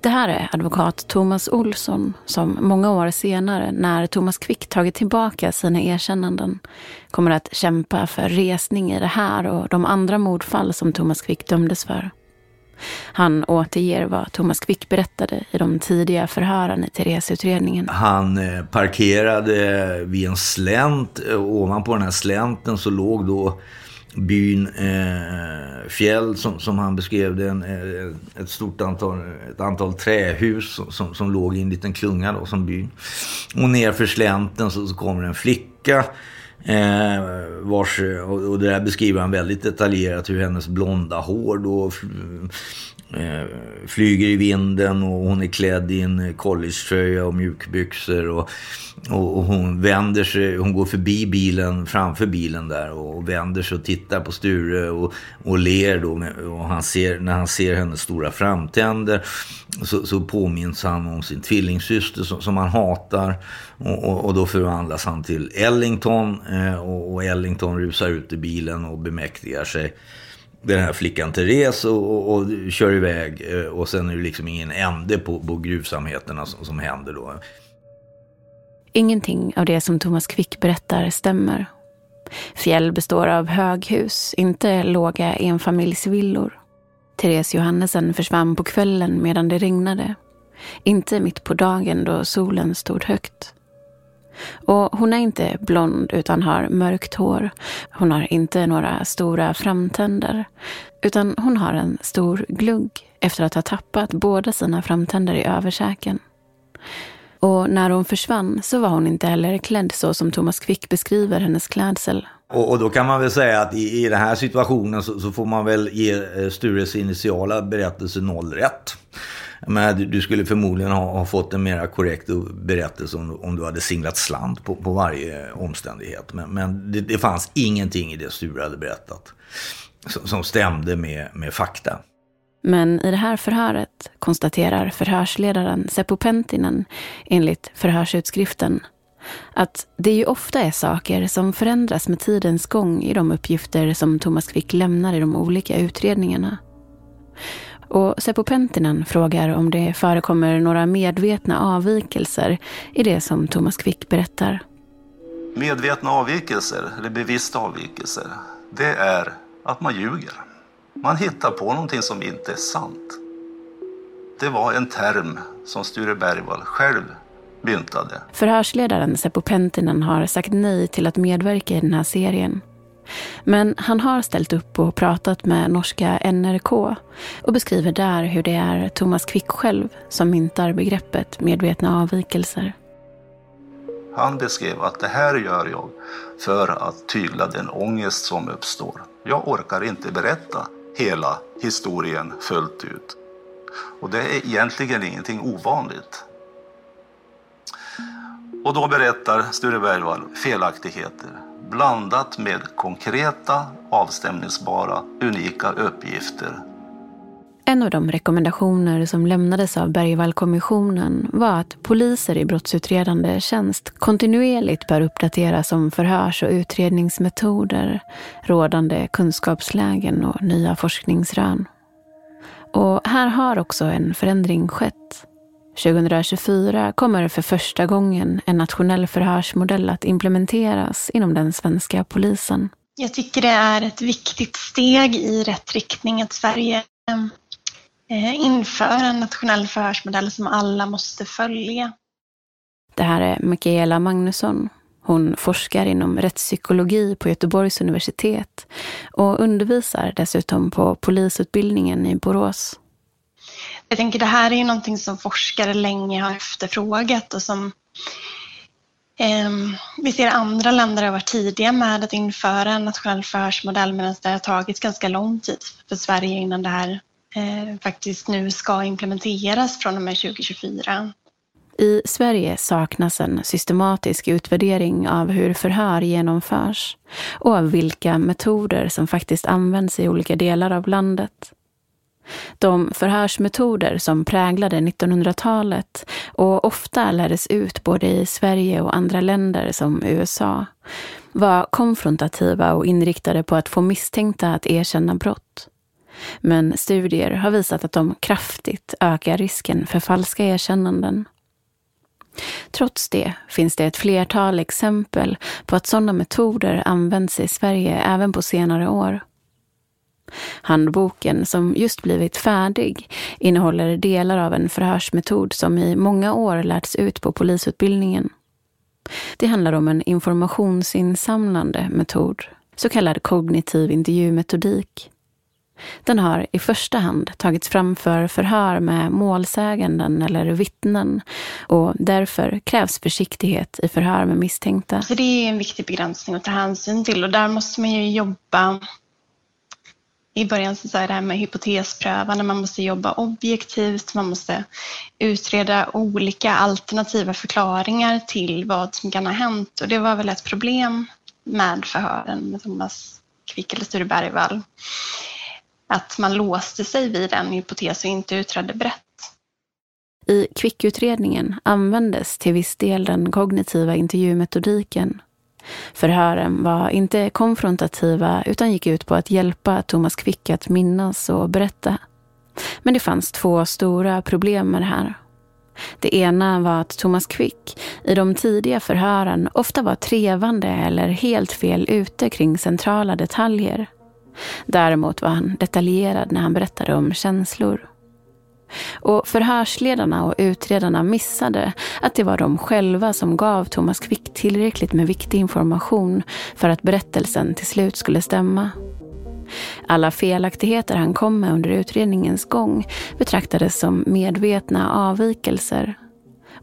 Det här är advokat Thomas Olsson som många år senare, när Thomas Quick tagit tillbaka sina erkännanden, kommer att kämpa för resning i det här och de andra mordfall som Thomas Quick dömdes för. Han återger vad Thomas Quick berättade i de tidiga förhören i Therese-utredningen. Han eh, parkerade vid en slänt. Eh, ovanpå den här slänten så låg då byn eh, Fjäll som, som han beskrev det, en, eh, ett stort antal, ett antal trähus som, som, som låg i en liten klunga då, som byn. Och nerför slänten så, så kommer en flicka Eh, vars, och, och det där beskriver han väldigt detaljerat hur hennes blonda hår då eh, flyger i vinden och hon är klädd i en collegetröja och mjukbyxor. Och, och, och, hon vänder sig, hon går förbi bilen, framför bilen där och vänder sig och tittar på Sture och, och ler då. Och han ser, när han ser hennes stora framtänder så, så påminns han om sin tvillingsyster som, som han hatar. Och, och, och, då förvandlas han till Ellington eh, Eh, och, Ellington rusar ut i bilen och bemäktigar sig den här flickan Therese och, och, och, kör iväg. Eh, och sen är det liksom ingen ände på, på gruvsamheterna som, som händer då. Ingenting av det som Thomas Quick berättar stämmer. Fjäll består av höghus, inte låga enfamiljsvillor. Therese Johannesen försvann på kvällen medan det regnade. Inte mitt på dagen då solen stod högt. Och hon är inte blond utan har mörkt hår. Hon har inte några stora framtänder. Utan hon har en stor glugg efter att ha tappat båda sina framtänder i översäken. Och när hon försvann så var hon inte heller klädd så som Thomas Quick beskriver hennes klädsel. Och, och, då kan man väl säga att i, i den här situationen så, så, får man väl ge eh, Stures initiala berättelse noll rätt. Men du, du skulle förmodligen ha, ha, fått en mer korrekt berättelse om, om du hade singlat slant på, på varje omständighet. Men, men det, det, fanns ingenting i det Sture hade berättat som, som stämde med, med fakta. Men i det här förhöret konstaterar förhörsledaren Seppo Pentinen enligt förhörsutskriften att det ju ofta är saker som förändras med tidens gång i de uppgifter som Thomas Quick lämnar i de olika utredningarna. Och Seppo Pentinen frågar om det förekommer några medvetna avvikelser i det som Thomas Quick berättar. Medvetna avvikelser, eller bevissta avvikelser, det är att man ljuger. Man hittar på någonting som inte är sant. Det var en term som Sture Bergvall själv myntade. Förhörsledaren Seppo Pentinen har sagt nej till att medverka i den här serien. Men han har ställt upp och pratat med norska NRK och beskriver där hur det är Thomas Quick själv som myntar begreppet medvetna avvikelser. Han beskrev att det här gör jag för att tygla den ångest som uppstår. Jag orkar inte berätta hela historien fullt ut. Och det är egentligen ingenting ovanligt. Och då berättar Sture Bergvall felaktigheter blandat med konkreta, avstämningsbara, unika uppgifter. En av de rekommendationer som lämnades av Bergvallkommissionen var att poliser i brottsutredande tjänst kontinuerligt bör uppdateras om förhörs och utredningsmetoder, rådande kunskapslägen och nya forskningsrön. Och här har också en förändring skett. 2024 kommer för första gången en nationell förhörsmodell att implementeras inom den svenska polisen. Jag tycker det är ett viktigt steg i rätt riktning att Sverige eh, inför en nationell förhörsmodell som alla måste följa. Det här är Mikaela Magnusson. Hon forskar inom rättspsykologi på Göteborgs universitet och undervisar dessutom på polisutbildningen i Borås. Jag tänker det här är ju någonting som forskare länge har efterfrågat och som eh, vi ser andra länder har varit tidiga med att införa en nationell förhörsmodell medan det har tagit ganska lång tid för Sverige innan det här eh, faktiskt nu ska implementeras från och med 2024. I Sverige saknas en systematisk utvärdering av hur förhör genomförs och av vilka metoder som faktiskt används i olika delar av landet. De förhörsmetoder som präglade 1900-talet och ofta lärdes ut både i Sverige och andra länder som USA var konfrontativa och inriktade på att få misstänkta att erkänna brott. Men studier har visat att de kraftigt ökar risken för falska erkännanden. Trots det finns det ett flertal exempel på att sådana metoder används i Sverige även på senare år. Handboken, som just blivit färdig, innehåller delar av en förhörsmetod som i många år lärts ut på polisutbildningen. Det handlar om en informationsinsamlande metod, så kallad kognitiv intervjumetodik. Den har i första hand tagits fram för förhör med målsäganden eller vittnen och därför krävs försiktighet i förhör med misstänkta. Så det är en viktig begränsning att ta hänsyn till och där måste man ju jobba i början så är det här med hypotesprövande, man måste jobba objektivt, man måste utreda olika alternativa förklaringar till vad som kan ha hänt. Och det var väl ett problem med förhören med Thomas Quick eller Sture Bergvall. Att man låste sig vid en hypotes och inte utredde brett. I Quick-utredningen användes till viss del den kognitiva intervjumetodiken Förhören var inte konfrontativa utan gick ut på att hjälpa Thomas Quick att minnas och berätta. Men det fanns två stora problem med det här. Det ena var att Thomas Quick i de tidiga förhören ofta var trevande eller helt fel ute kring centrala detaljer. Däremot var han detaljerad när han berättade om känslor. Och förhörsledarna och utredarna missade att det var de själva som gav Thomas Quick tillräckligt med viktig information för att berättelsen till slut skulle stämma. Alla felaktigheter han kom med under utredningens gång betraktades som medvetna avvikelser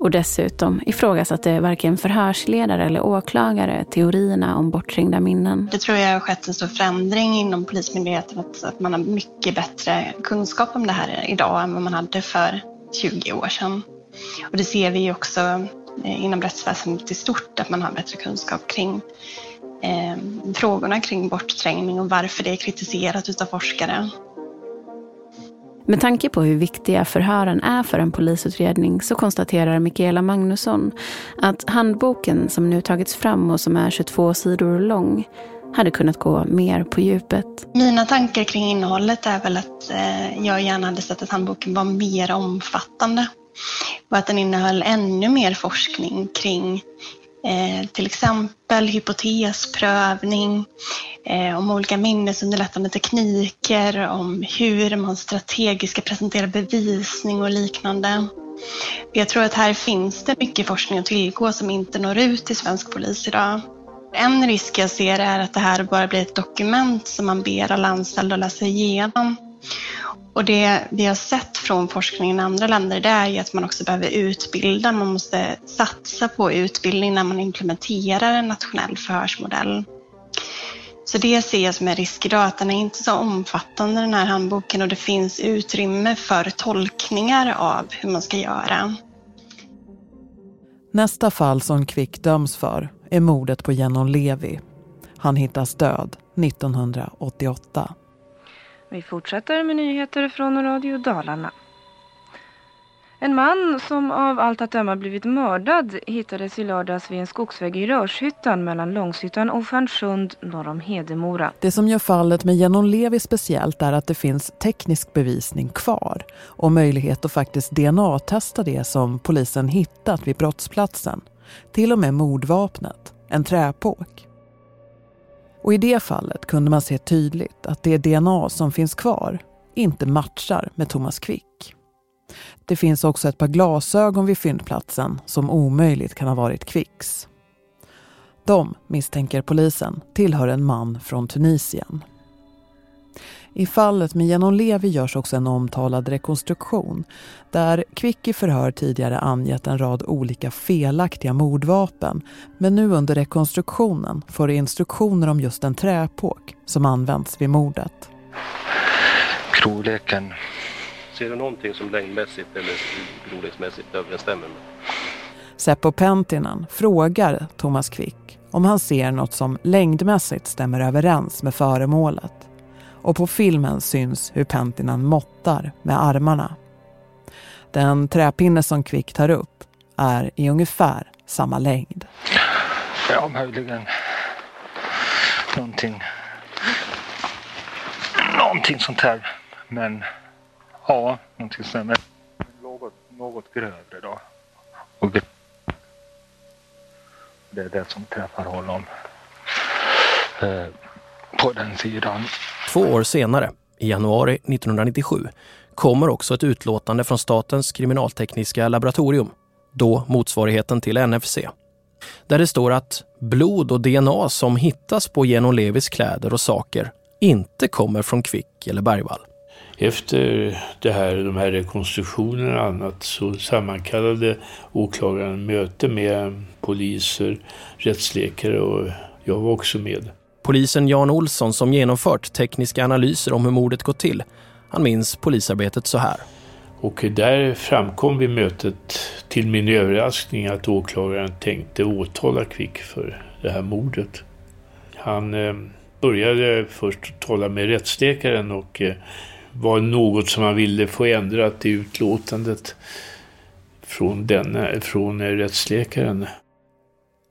och dessutom ifrågasatte varken förhörsledare eller åklagare teorierna om bortträngda minnen. Det tror jag har skett en stor förändring inom Polismyndigheten, att, att man har mycket bättre kunskap om det här idag än vad man hade för 20 år sedan. Och det ser vi också eh, inom rättsväsendet i stort, att man har bättre kunskap kring eh, frågorna kring bortträngning och varför det är kritiserat utav forskare. Med tanke på hur viktiga förhören är för en polisutredning så konstaterar Mikaela Magnusson att handboken som nu tagits fram och som är 22 sidor lång hade kunnat gå mer på djupet. Mina tankar kring innehållet är väl att eh, jag gärna hade sett att handboken var mer omfattande och att den innehöll ännu mer forskning kring Eh, till exempel hypotesprövning, eh, om olika minnesunderlättande tekniker, om hur man strategiskt ska presentera bevisning och liknande. Jag tror att här finns det mycket forskning att tillgå som inte når ut till svensk polis idag. En risk jag ser är att det här bara blir ett dokument som man ber alla anställda att läsa igenom och det vi har sett från forskningen i andra länder det är ju att man också behöver utbilda. Man måste satsa på utbildning när man implementerar en nationell förhörsmodell. Så det ser jag som en risk idag, att den är inte så omfattande den här handboken och det finns utrymme för tolkningar av hur man ska göra. Nästa fall som Kvick döms för är mordet på Genon Levi. Han hittas död 1988. Vi fortsätter med nyheter från Radio Dalarna. En man som av allt att döma blivit mördad hittades i lördags vid en skogsväg i Rörshyttan mellan Långshyttan och Stjärnsund norr om Hedemora. Det som gör fallet med Genon Levi speciellt är att det finns teknisk bevisning kvar och möjlighet att faktiskt DNA-testa det som polisen hittat vid brottsplatsen. Till och med mordvapnet, en träpåk. Och i det fallet kunde man se tydligt att det DNA som finns kvar inte matchar med Thomas Quick. Det finns också ett par glasögon vid fyndplatsen som omöjligt kan ha varit Quicks. De, misstänker polisen, tillhör en man från Tunisien. I fallet med Genom Levi görs också en omtalad rekonstruktion där Quick i förhör tidigare angett en rad olika felaktiga mordvapen men nu under rekonstruktionen får instruktioner om just en träpåk som används vid mordet. Storleken. Ser du någonting som längdmässigt eller storleksmässigt överensstämmer med? Seppo Pentinen frågar Thomas Quick om han ser något som längdmässigt stämmer överens med föremålet och på filmen syns hur Pentinen måttar med armarna. Den träpinne som Kvick tar upp är i ungefär samma längd. Ja, möjligen någonting, någonting sånt här. Men ja, någonting sånt här. Men något, något grövre då. Och det, det är det som träffar honom eh, på den sidan. Två år senare, i januari 1997, kommer också ett utlåtande från Statens kriminaltekniska laboratorium, då motsvarigheten till NFC. Där det står att blod och DNA som hittas på Genon Levis kläder och saker inte kommer från Kvick eller Bergvall. Efter det här, de här rekonstruktionerna och annat så sammankallade åklagaren möte med poliser, rättsläkare och jag var också med. Polisen Jan Olsson som genomfört tekniska analyser om hur mordet gått till, han minns polisarbetet så här. Och där framkom vid mötet till min överraskning att åklagaren tänkte åtala Kvick för det här mordet. Han eh, började först tala med rättsläkaren och eh, var något som han ville få ändrat i utlåtandet från, denna, från rättsläkaren.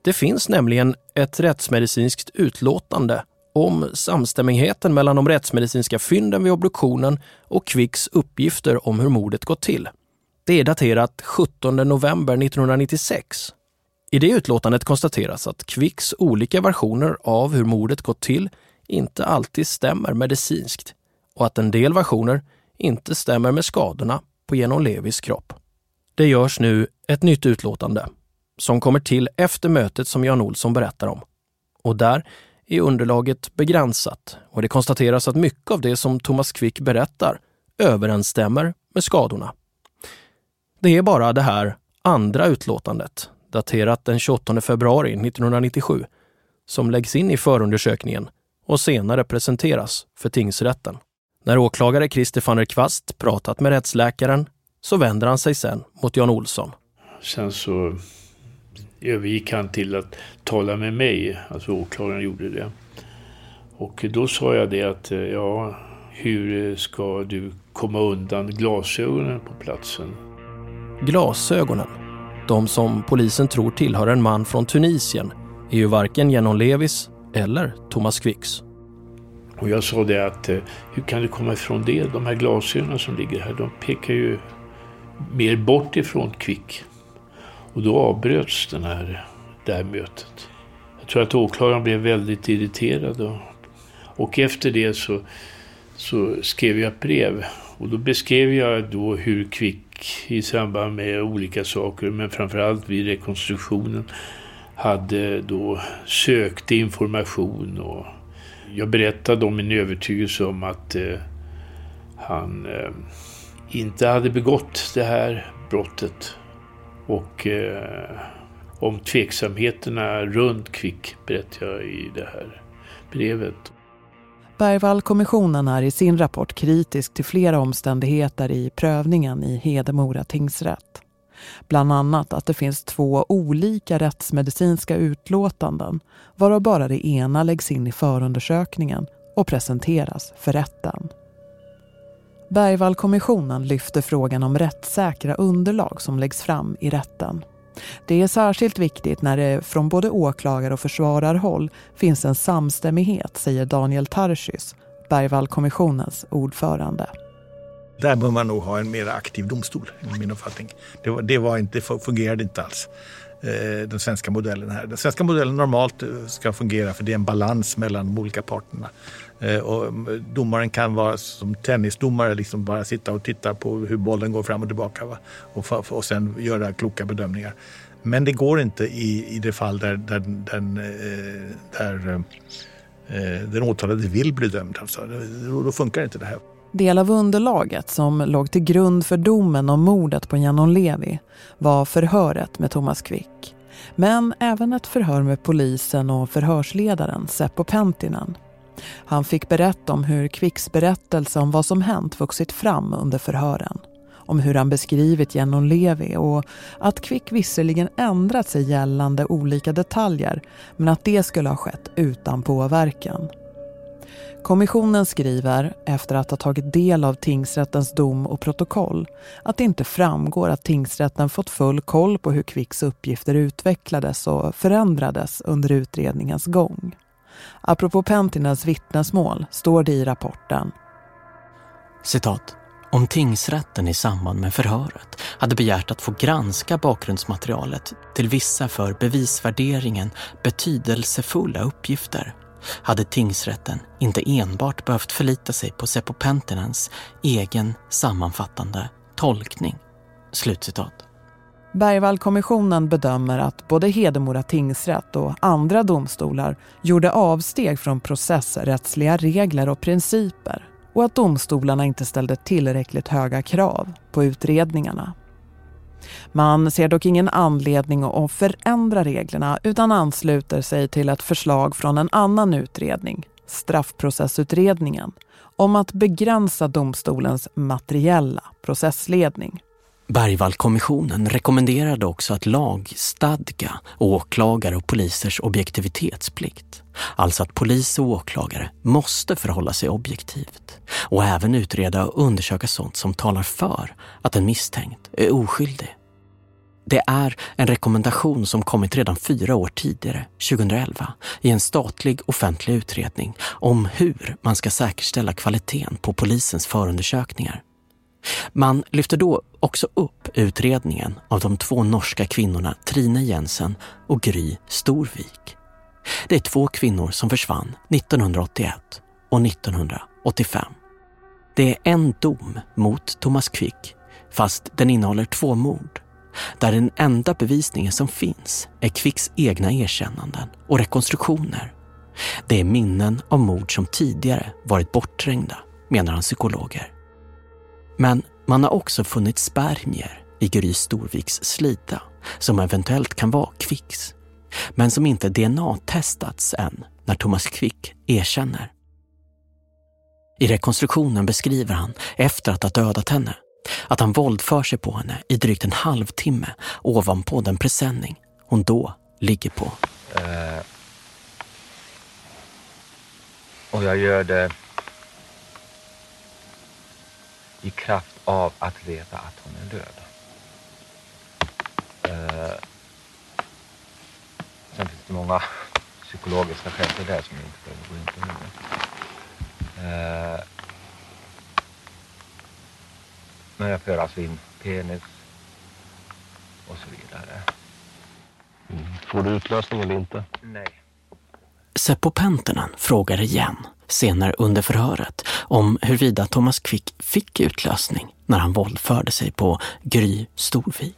Det finns nämligen ett rättsmedicinskt utlåtande om samstämmigheten mellan de rättsmedicinska fynden vid obduktionen och Kvicks uppgifter om hur mordet gått till. Det är daterat 17 november 1996. I det utlåtandet konstateras att Kvicks olika versioner av hur mordet gått till inte alltid stämmer medicinskt och att en del versioner inte stämmer med skadorna på Genom Levis kropp. Det görs nu ett nytt utlåtande som kommer till efter mötet som Jan Olsson berättar om. Och där är underlaget begränsat och det konstateras att mycket av det som Thomas Quick berättar överensstämmer med skadorna. Det är bara det här andra utlåtandet, daterat den 28 februari 1997, som läggs in i förundersökningen och senare presenteras för tingsrätten. När åklagare Christer van der Kvast pratat med rättsläkaren så vänder han sig sen mot Jan Olsson. Sen så övergick han till att tala med mig, alltså åklagaren gjorde det. Och då sa jag det att, ja, hur ska du komma undan glasögonen på platsen? Glasögonen, de som polisen tror tillhör en man från Tunisien, är ju varken Genon Levis eller Thomas Quicks. Och jag sa det att, hur kan du komma ifrån det? De här glasögonen som ligger här, de pekar ju mer bort ifrån Quick. Och då avbröts den här, det här mötet. Jag tror att åklagaren blev väldigt irriterad. Och, och efter det så, så skrev jag ett brev. Och då beskrev jag då hur Kvick i samband med olika saker, men framförallt vid rekonstruktionen, hade då sökt information. Och jag berättade om min övertygelse om att eh, han eh, inte hade begått det här brottet och eh, om tveksamheterna runt Kvick berättar jag i det här brevet. Bergvallkommissionen är i sin rapport kritisk till flera omständigheter i prövningen i Hedemora tingsrätt. Bland annat att det finns två olika rättsmedicinska utlåtanden varav bara det ena läggs in i förundersökningen och presenteras för rätten. Bergvallkommissionen lyfter frågan om rättssäkra underlag som läggs fram i rätten. Det är särskilt viktigt när det från både åklagare och försvararhåll finns en samstämmighet, säger Daniel Tarschys, Bergvallkommissionens ordförande. Där bör man nog ha en mer aktiv domstol, i min uppfattning. Det, var, det var inte, fungerade inte alls, eh, den svenska modellen här. Den svenska modellen normalt eh, ska fungera för det är en balans mellan de olika parterna. Eh, och domaren kan vara som tennisdomare, liksom bara sitta och titta på hur bollen går fram och tillbaka va? Och, och sen göra kloka bedömningar. Men det går inte i, i det fall där, där, den, eh, där eh, den åtalade vill bli dömd. Alltså. Då, då funkar inte det här. Del av underlaget som låg till grund för domen om mordet på Janon Levi var förhöret med Thomas Quick. Men även ett förhör med polisen och förhörsledaren Seppo Pentinen. Han fick berätta om hur Quicks berättelse om vad som hänt vuxit fram under förhören. Om hur han beskrivit Janon Levi och att Quick visserligen ändrat sig gällande olika detaljer men att det skulle ha skett utan påverkan. Kommissionen skriver, efter att ha tagit del av tingsrättens dom och protokoll, att det inte framgår att tingsrätten fått full koll på hur Kvicks uppgifter utvecklades och förändrades under utredningens gång. Apropå Pentinens vittnesmål står det i rapporten. Citat. Om tingsrätten i samband med förhöret hade begärt att få granska bakgrundsmaterialet till vissa för bevisvärderingen betydelsefulla uppgifter hade tingsrätten inte enbart behövt förlita sig på Seppo Pentinens egen sammanfattande tolkning. Slutcitat. Bergvallkommissionen bedömer att både Hedemora tingsrätt och andra domstolar gjorde avsteg från processrättsliga regler och principer och att domstolarna inte ställde tillräckligt höga krav på utredningarna. Man ser dock ingen anledning att förändra reglerna utan ansluter sig till ett förslag från en annan utredning, straffprocessutredningen, om att begränsa domstolens materiella processledning. Bergvallkommissionen rekommenderade också att lagstadga åklagare och polisers objektivitetsplikt. Alltså att polis och åklagare måste förhålla sig objektivt och även utreda och undersöka sånt som talar för att en misstänkt är oskyldig. Det är en rekommendation som kommit redan fyra år tidigare, 2011, i en statlig offentlig utredning om hur man ska säkerställa kvaliteten på polisens förundersökningar. Man lyfter då också upp utredningen av de två norska kvinnorna Trine Jensen och Gry Storvik. Det är två kvinnor som försvann 1981 och 1985. Det är en dom mot Thomas Quick, fast den innehåller två mord. Där den enda bevisningen som finns är Quicks egna erkännanden och rekonstruktioner. Det är minnen av mord som tidigare varit bortträngda, menar han psykologer. Men man har också funnit spermier i Gry Storviks slida som eventuellt kan vara Quicks, men som inte DNA-testats än när Thomas Quick erkänner. I rekonstruktionen beskriver han, efter att ha dödat henne, att han våldför sig på henne i drygt en halvtimme ovanpå den presenning hon då ligger på. Uh, och jag gör det i kraft av att veta att hon är död. Eh, sen finns det många psykologiska skäl till det som jag inte behöver gå in på nu. Eh, men jag för alltså in penis och så vidare. Mm. Får du utlösning eller inte? Nej. Seppo Pentinen frågar igen, senare under förhöret, om huruvida Thomas Quick fick utlösning när han våldförde sig på Gry Storvik.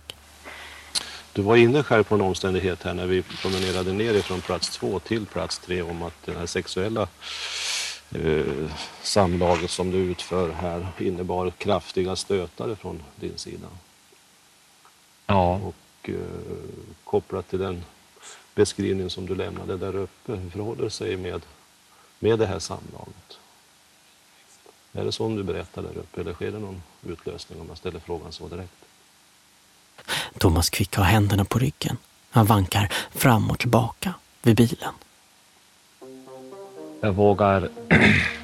Du var inne själv på en omständighet här när vi promenerade ner ifrån plats två till plats tre om att det här sexuella eh, samlaget som du utför här innebar kraftiga stötar från din sida. Ja. Och eh, kopplat till den beskrivning som du lämnade där uppe, hur förhåller det sig med, med det här samlaget? Är det som du berättar där uppe eller sker det någon utlösning om jag ställer frågan så direkt? Thomas Quick har händerna på ryggen. Han vankar fram och tillbaka vid bilen. Jag vågar *clears throat*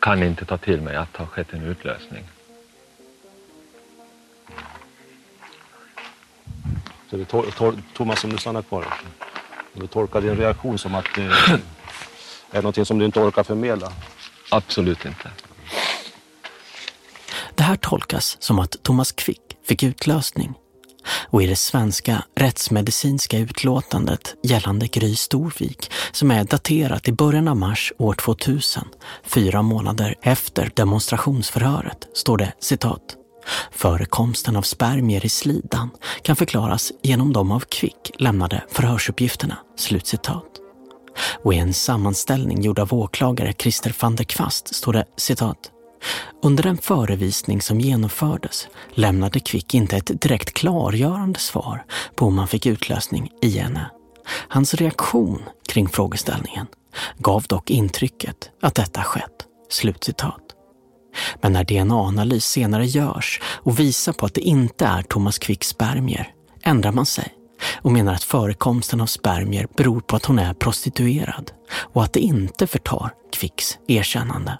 Kan inte ta till mig att det har skett en utlösning. Så det tor, tor, Thomas, om du stannar kvar. Du tolkar din reaktion som att det är någonting som du inte orkar förmedla? Absolut inte. Det här tolkas som att Thomas Quick fick utlösning. Och i det svenska rättsmedicinska utlåtandet gällande Gry Storvik, som är daterat i början av mars år 2000, fyra månader efter demonstrationsförhöret, står det citat. Förekomsten av spermier i slidan kan förklaras genom de av Quick lämnade förhörsuppgifterna. Slutcitat. Och i en sammanställning gjord av åklagare Christer van der Kvast står det citat. Under den förevisning som genomfördes lämnade Quick inte ett direkt klargörande svar på om han fick utlösning i henne. Hans reaktion kring frågeställningen gav dock intrycket att detta skett. Slutcitat. Men när DNA-analys senare görs och visar på att det inte är Thomas Quicks spermier ändrar man sig och menar att förekomsten av spermier beror på att hon är prostituerad och att det inte förtar Quicks erkännande.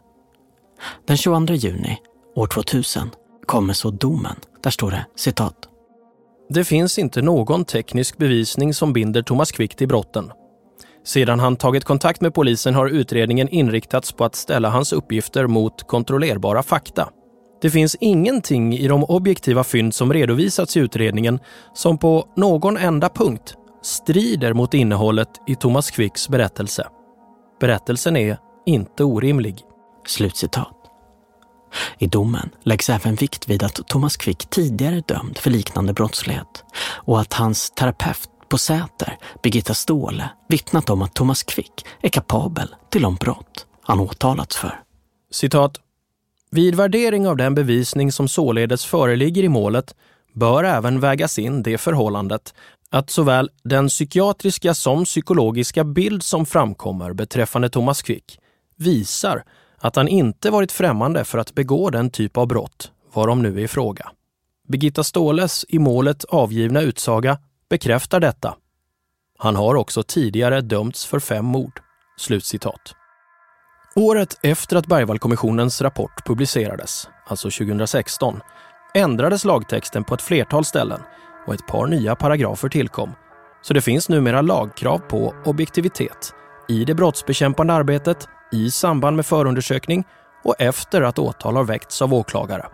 Den 22 juni år 2000 kommer så domen. Där står det citat. Det finns inte någon teknisk bevisning som binder Thomas Quick till brotten. Sedan han tagit kontakt med polisen har utredningen inriktats på att ställa hans uppgifter mot kontrollerbara fakta. Det finns ingenting i de objektiva fynd som redovisats i utredningen som på någon enda punkt strider mot innehållet i Thomas Quicks berättelse. Berättelsen är inte orimlig. Slutcitat. I domen läggs även vikt vid att Thomas Quick tidigare dömd för liknande brottslighet och att hans terapeut på Säter, Birgitta Ståhle, vittnat om att Thomas Quick är kapabel till de brott han åtalats för. Citat. Vid värdering av den bevisning som således föreligger i målet bör även vägas in det förhållandet att såväl den psykiatriska som psykologiska bild som framkommer beträffande Thomas Quick visar att han inte varit främmande för att begå den typ av brott varom nu är i fråga. Birgitta Ståhles i målet avgivna utsaga bekräftar detta. Han har också tidigare dömts för fem mord. Slutcitat. Året efter att Bergvallkommissionens rapport publicerades, alltså 2016, ändrades lagtexten på ett flertal ställen och ett par nya paragrafer tillkom. Så det finns numera lagkrav på objektivitet i det brottsbekämpande arbetet, i samband med förundersökning och efter att åtal har väckts av åklagare.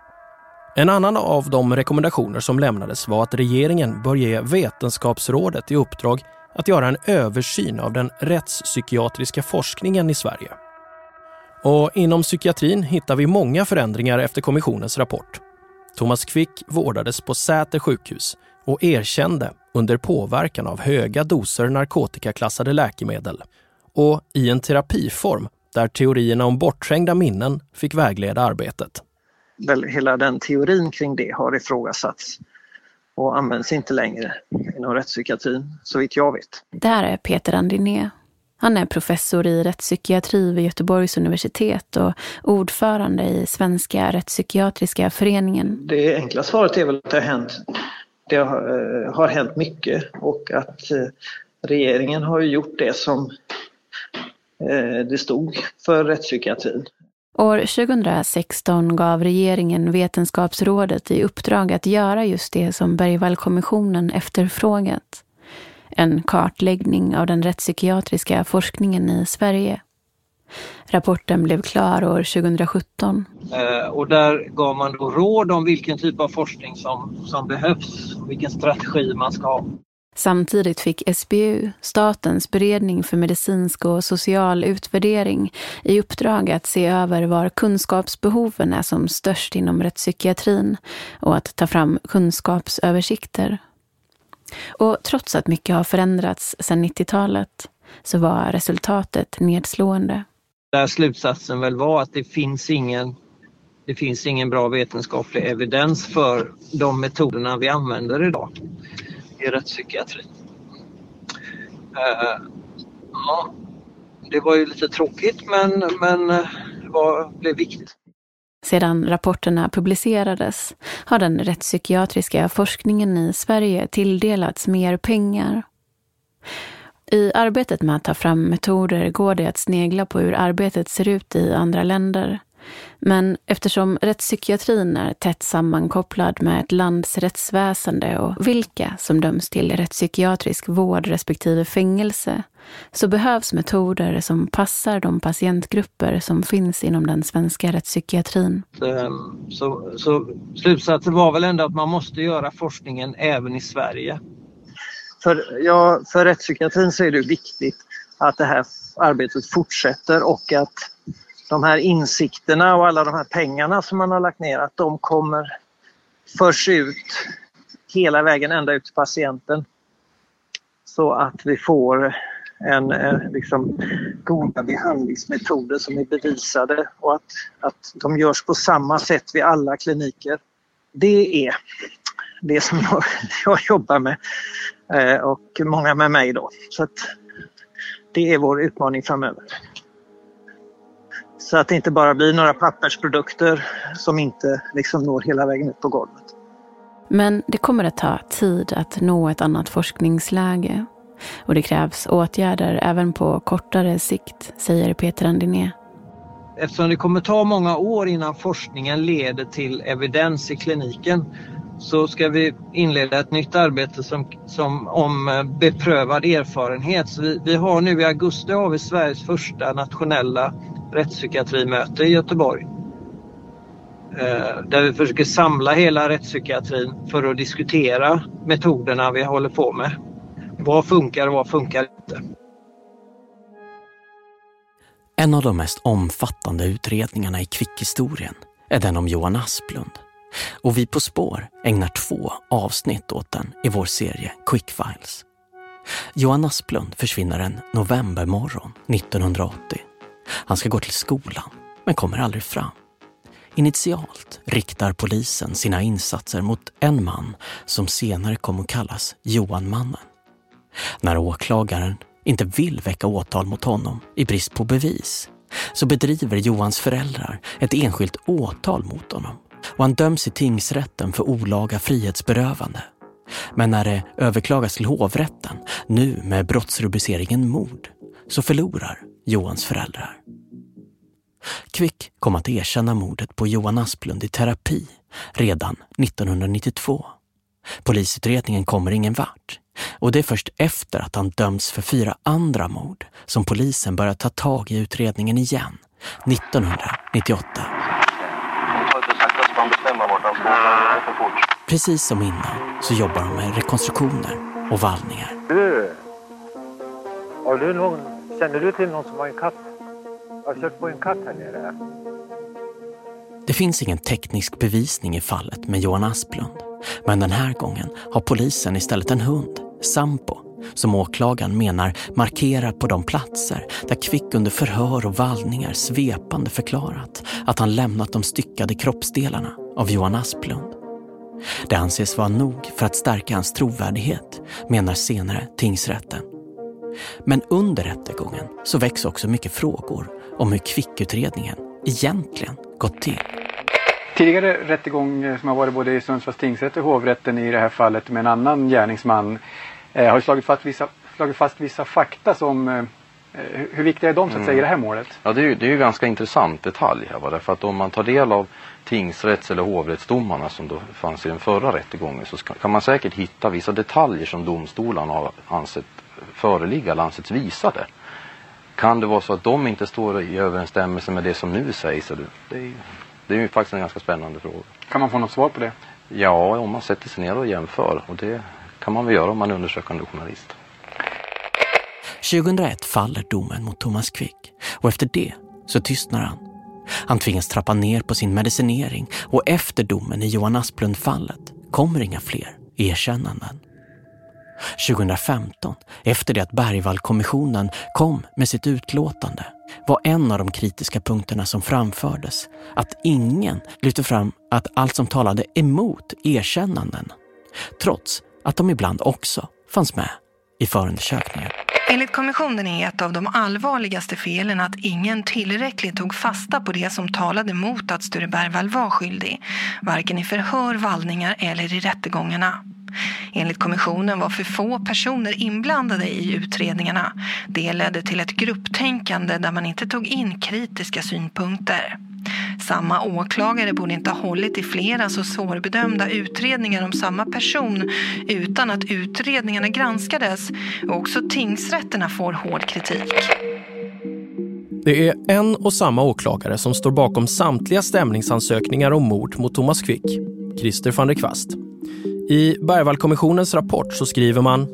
En annan av de rekommendationer som lämnades var att regeringen bör ge Vetenskapsrådet i uppdrag att göra en översyn av den rättspsykiatriska forskningen i Sverige. Och inom psykiatrin hittar vi många förändringar efter kommissionens rapport. Thomas Quick vårdades på Säter sjukhus och erkände under påverkan av höga doser narkotikaklassade läkemedel och i en terapiform där teorierna om bortträngda minnen fick vägleda arbetet. Hela den teorin kring det har ifrågasatts och används inte längre inom rättspsykiatrin, så vitt jag vet. Där är Peter Andiné. Han är professor i rättspsykiatri vid Göteborgs universitet och ordförande i Svenska rättspsykiatriska föreningen. Det enkla svaret är väl att det har hänt det har, eh, har hänt mycket och att eh, regeringen har gjort det som det stod för rättspsykiatrin. År 2016 gav regeringen Vetenskapsrådet i uppdrag att göra just det som Bergvallkommissionen efterfrågat. En kartläggning av den rättspsykiatriska forskningen i Sverige. Rapporten blev klar år 2017. Eh, och där gav man då råd om vilken typ av forskning som, som behövs, vilken strategi man ska ha. Samtidigt fick SBU, Statens beredning för medicinsk och social utvärdering, i uppdrag att se över var kunskapsbehoven är som störst inom rättspsykiatrin och att ta fram kunskapsöversikter. Och trots att mycket har förändrats sedan 90-talet så var resultatet nedslående. Där slutsatsen väl var att det finns ingen det finns ingen bra vetenskaplig evidens för de metoderna vi använder idag i rättspsykiatrin. Uh, eh, ja, det var ju lite tråkigt men, men eh, det var, blev viktigt. Sedan rapporterna publicerades har den rättspsykiatriska forskningen i Sverige tilldelats mer pengar. I arbetet med att ta fram metoder går det att snegla på hur arbetet ser ut i andra länder. Men eftersom rättspsykiatrin är tätt sammankopplad med ett lands rättsväsende och vilka som döms till rättspsykiatrisk vård respektive fängelse så behövs metoder som passar de patientgrupper som finns inom den svenska rättspsykiatrin. Ehm, så, så slutsatsen var väl ändå att man måste göra forskningen även i Sverige. För, ja, för rättspsykiatrin så är det viktigt att det här arbetet fortsätter och att de här insikterna och alla de här pengarna som man har lagt ner, att de kommer förs ut hela vägen ända ut till patienten. Så att vi får en, eh, liksom, goda behandlingsmetoder som är bevisade och att, att de görs på samma sätt vid alla kliniker. Det är det som jag, *laughs* jag jobbar med eh, och många med mig då. Så att det är vår utmaning framöver. Så att det inte bara blir några pappersprodukter som inte liksom når hela vägen ut på golvet. Men det kommer att ta tid att nå ett annat forskningsläge. Och det krävs åtgärder även på kortare sikt, säger Peter Andiné. Eftersom det kommer ta många år innan forskningen leder till evidens i kliniken så ska vi inleda ett nytt arbete som, som om eh, beprövad erfarenhet. Så vi, vi har nu i augusti har vi Sveriges första nationella rättspsykiatrimöte i Göteborg. Eh, där vi försöker samla hela rättspsykiatrin för att diskutera metoderna vi håller på med. Vad funkar och vad funkar inte? En av de mest omfattande utredningarna i kvickhistorien är den om Johan Asplund. Och vi På spår ägnar två avsnitt åt den i vår serie Quickfiles. Johan Asplund försvinner en novembermorgon 1980. Han ska gå till skolan, men kommer aldrig fram. Initialt riktar polisen sina insatser mot en man som senare kom att kallas Johan-mannen. När åklagaren inte vill väcka åtal mot honom i brist på bevis så bedriver Johans föräldrar ett enskilt åtal mot honom och han döms i tingsrätten för olaga frihetsberövande. Men när det överklagas till hovrätten, nu med brottsrubriceringen mord, så förlorar Johans föräldrar. Kvick kom att erkänna mordet på Johan Asplund i terapi redan 1992. Polisutredningen kommer ingen vart och det är först efter att han dömts för fyra andra mord som polisen börjar ta tag i utredningen igen 1998. Precis som innan så jobbar de med rekonstruktioner och vallningar. Du, har du någon, känner du till någon som har en katt? Jag har kört på en katt här nere. Det finns ingen teknisk bevisning i fallet med Johan Asplund. Men den här gången har polisen istället en hund, Sampo, som åklagaren menar markerar på de platser där Kvick under förhör och vallningar svepande förklarat att han lämnat de styckade kroppsdelarna av Johan Asplund. Det anses vara nog för att stärka hans trovärdighet, menar senare tingsrätten. Men under rättegången så väcks också mycket frågor om hur Kvickutredningen egentligen gått till. tidigare rättegång eh, som har varit både i Sundsvalls tingsrätt och hovrätten i det här fallet med en annan gärningsman eh, har slagit fast vissa, slagit fast vissa fakta som eh, eh, hur viktiga är de så att säga i det här målet? Ja, det är ju det är ju ganska intressant detalj här. Va? Därför att om man tar del av tingsrätts eller hovrättsdomarna som då fanns i den förra rättegången så ska, kan man säkert hitta vissa detaljer som domstolarna har ansett föreligga eller ansetts visade. Kan det vara så att de inte står i överensstämmelse med det som nu sägs? Det, det, är, det är ju faktiskt en ganska spännande fråga. Kan man få något svar på det? Ja, om man sätter sig ner och jämför. Och det kan man väl göra om man är undersökande journalist. 2001 faller domen mot Thomas Quick och efter det så tystnar han. Han tvingas trappa ner på sin medicinering och efter domen i Johan Asplund-fallet kommer inga fler erkännanden. 2015, efter det att Bergvallkommissionen kom med sitt utlåtande, var en av de kritiska punkterna som framfördes att ingen lyfte fram att allt som talade emot erkännanden, trots att de ibland också fanns med i förundersökningen. Enligt kommissionen är ett av de allvarligaste felen att ingen tillräckligt tog fasta på det som talade mot att Sture Bergvall var skyldig, varken i förhör, vallningar eller i rättegångarna. Enligt kommissionen var för få personer inblandade i utredningarna. Det ledde till ett grupptänkande där man inte tog in kritiska synpunkter. Samma åklagare borde inte ha hållit i flera så svårbedömda utredningar om samma person utan att utredningarna granskades och också tingsrätterna får hård kritik. Det är en och samma åklagare som står bakom samtliga stämningsansökningar om mord mot Thomas Quick, Christer van der Kvast. I Bergvallkommissionens rapport så skriver man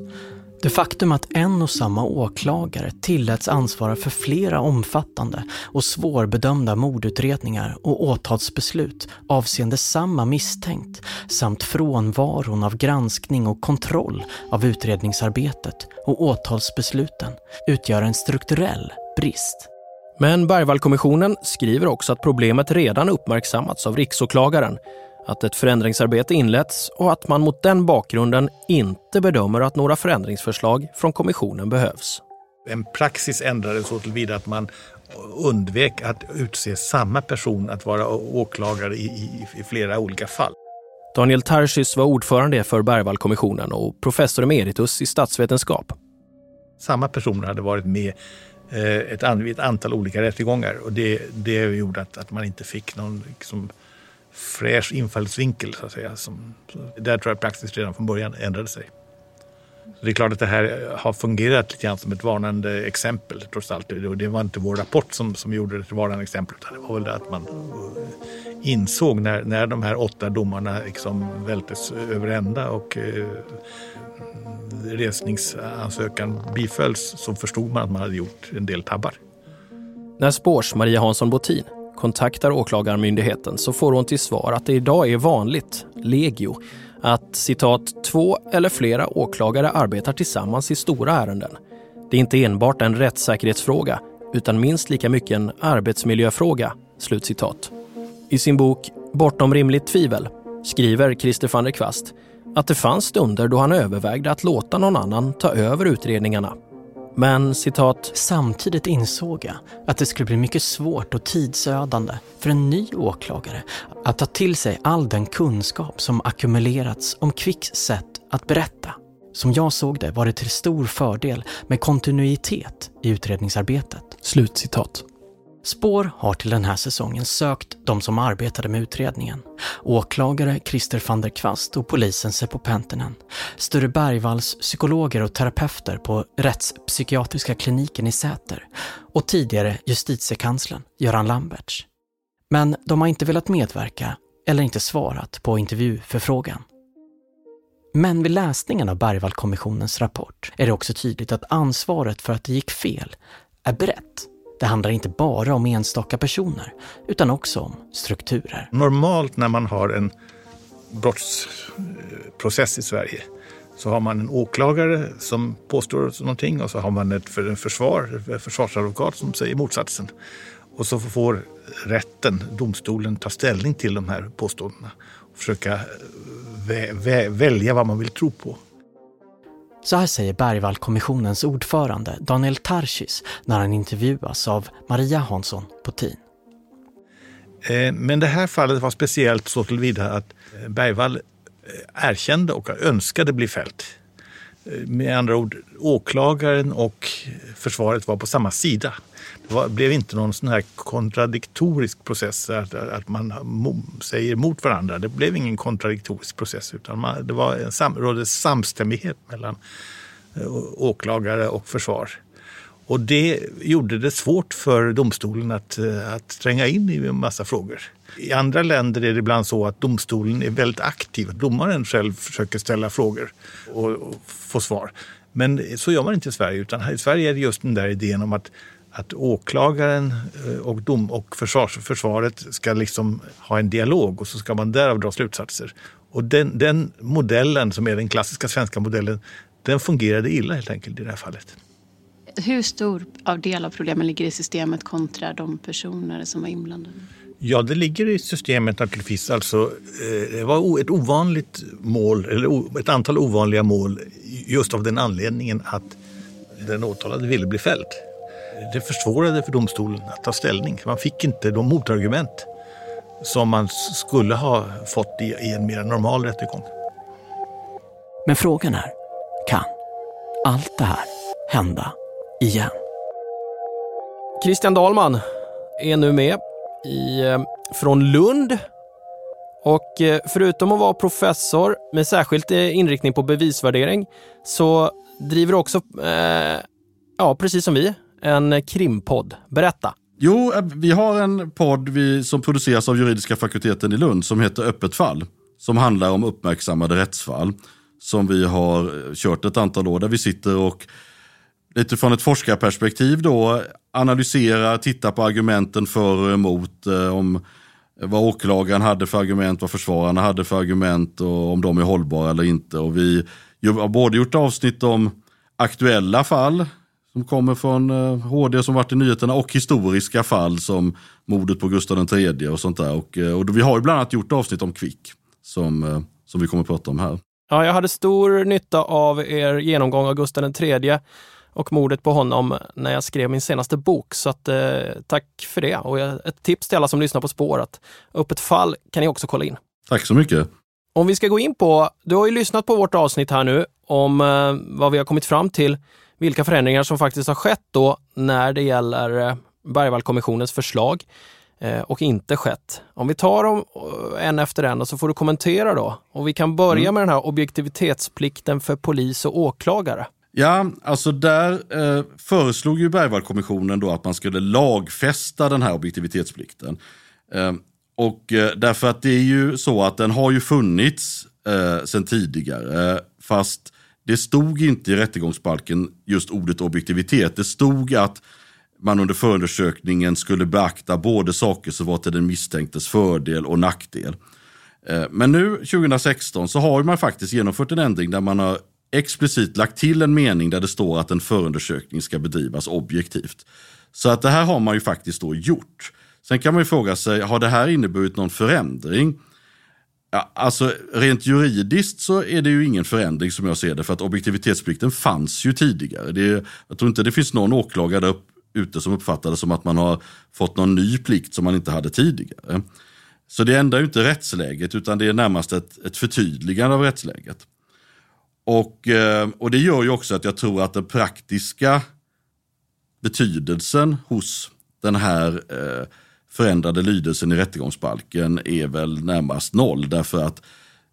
det faktum att en och samma åklagare tilläts ansvara för flera omfattande och svårbedömda mordutredningar och åtalsbeslut avseende samma misstänkt samt frånvaron av granskning och kontroll av utredningsarbetet och åtalsbesluten utgör en strukturell brist. Men Bergvallkommissionen skriver också att problemet redan uppmärksammats av riksåklagaren att ett förändringsarbete inletts och att man mot den bakgrunden inte bedömer att några förändringsförslag från kommissionen behövs. En praxis ändrades så tillvida att man undvek att utse samma person att vara åklagare i, i, i flera olika fall. Daniel Tarschys var ordförande för Bergvallkommissionen och professor emeritus i statsvetenskap. Samma personer hade varit med eh, ett, ett antal olika rättegångar och det, det gjorde att, att man inte fick någon liksom, fräsch infallsvinkel. Så att säga. Som, där tror jag praxis redan från början ändrade sig. Så det är klart att det här har fungerat lite grann som ett varnande exempel trots allt. Det var inte vår rapport som, som gjorde det till varnande exempel utan det var väl det att man insåg när, när de här åtta domarna liksom vältes över ända och eh, resningsansökan bifölls så förstod man att man hade gjort en del tabbar. När spårs Maria Hansson Botin kontaktar åklagarmyndigheten så får hon till svar att det idag är vanligt, legio, att citat två eller flera åklagare arbetar tillsammans i stora ärenden. Det är inte enbart en rättssäkerhetsfråga utan minst lika mycket en arbetsmiljöfråga. Slutcitat. I sin bok Bortom rimligt tvivel skriver Christer van der Kvast att det fanns stunder då han övervägde att låta någon annan ta över utredningarna men citat... Samtidigt insåg jag att det skulle bli mycket svårt och tidsödande för en ny åklagare att ta till sig all den kunskap som ackumulerats om Kvicks sätt att berätta. Som jag såg det var det till stor fördel med kontinuitet i utredningsarbetet. Slutcitat. Spår har till den här säsongen sökt de som arbetade med utredningen. Åklagare Christer van der Kvast och polisen Seppo Pentinen. Sture Bergvalls psykologer och terapeuter på rättspsykiatriska kliniken i Säter. Och tidigare justitiekanslern Göran Lamberts. Men de har inte velat medverka eller inte svarat på intervjuförfrågan. Men vid läsningen av Bergvallkommissionens rapport är det också tydligt att ansvaret för att det gick fel är brett det handlar inte bara om enstaka personer, utan också om strukturer. Normalt när man har en brottsprocess i Sverige så har man en åklagare som påstår någonting och så har man ett försvar, en försvarsadvokat som säger motsatsen. Och så får rätten, domstolen, ta ställning till de här påståendena och försöka vä vä välja vad man vill tro på. Så här säger Bergvallkommissionens ordförande Daniel Tarschys när han intervjuas av Maria Hansson Potin. Eh, men det här fallet var speciellt så tillvida att eh, Bergvall eh, erkände och önskade bli fälld. Med andra ord, åklagaren och försvaret var på samma sida. Det var, blev inte någon sån här kontradiktorisk process, att, att man säger emot varandra. Det blev ingen kontradiktorisk process, utan man, det var en sam, rådde samstämmighet mellan eh, åklagare och försvar. Och det gjorde det svårt för domstolen att, eh, att tränga in i en massa frågor. I andra länder är det ibland så att domstolen är väldigt aktiv. Domaren själv försöker ställa frågor och, och få svar. Men så gör man inte i Sverige, utan i Sverige är det just den där idén om att, att åklagaren eh, och, dom och försvars, försvaret ska liksom ha en dialog och så ska man därav dra slutsatser. Och den, den modellen, som är den klassiska svenska modellen, den fungerade illa helt enkelt i det här fallet. Hur stor av del av problemen ligger i systemet kontra de personer som var inblandade? Ja, det ligger i systemet naturligtvis. Alltså, eh, det var ett ovanligt mål, eller ett antal ovanliga mål just av den anledningen att den åtalade ville bli fälld. Det försvårade för domstolen att ta ställning. Man fick inte de motargument som man skulle ha fått i en mer normal rättegång. Men frågan är, kan allt det här hända igen. Christian Dahlman är nu med i, eh, från Lund. Och eh, förutom att vara professor med särskilt eh, inriktning på bevisvärdering så driver också, eh, ja precis som vi, en krimpodd. Berätta. Jo, vi har en podd vi, som produceras av juridiska fakulteten i Lund som heter Öppet fall. Som handlar om uppmärksammade rättsfall. Som vi har kört ett antal år där vi sitter och lite från ett forskarperspektiv då analysera, titta på argumenten för och emot. Eh, om vad åklagaren hade för argument, vad försvararna hade för argument och om de är hållbara eller inte. Och vi har både gjort avsnitt om aktuella fall som kommer från eh, HD som varit i nyheterna och historiska fall som mordet på Gustav III och sånt där. Och, eh, och vi har ju bland annat gjort avsnitt om Kvick som, som vi kommer att prata om här. Ja, jag hade stor nytta av er genomgång av Gustav III och mordet på honom när jag skrev min senaste bok. Så att, eh, tack för det. Och ett tips till alla som lyssnar på spåret. Öppet fall kan ni också kolla in. Tack så mycket. Om vi ska gå in på, du har ju lyssnat på vårt avsnitt här nu om eh, vad vi har kommit fram till, vilka förändringar som faktiskt har skett då när det gäller eh, Bergvallkommissionens förslag eh, och inte skett. Om vi tar dem eh, en efter en och så får du kommentera då. Och vi kan börja mm. med den här objektivitetsplikten för polis och åklagare. Ja, alltså där eh, föreslog ju Bergvallkommissionen då att man skulle lagfästa den här objektivitetsplikten. Eh, och eh, därför att det är ju så att den har ju funnits eh, sedan tidigare, fast det stod inte i rättegångsbalken just ordet objektivitet. Det stod att man under förundersökningen skulle beakta både saker som var till den misstänktes fördel och nackdel. Eh, men nu 2016 så har man faktiskt genomfört en ändring där man har explicit lagt till en mening där det står att en förundersökning ska bedrivas objektivt. Så att det här har man ju faktiskt då gjort. Sen kan man ju fråga sig, har det här inneburit någon förändring? Ja, alltså rent juridiskt så är det ju ingen förändring som jag ser det för att objektivitetsplikten fanns ju tidigare. Det, jag tror inte det finns någon åklagare där ute som uppfattar det som att man har fått någon ny plikt som man inte hade tidigare. Så det ändrar ju inte rättsläget utan det är närmast ett, ett förtydligande av rättsläget. Och, eh, och det gör ju också att jag tror att den praktiska betydelsen hos den här eh, förändrade lydelsen i rättegångsbalken är väl närmast noll. Därför att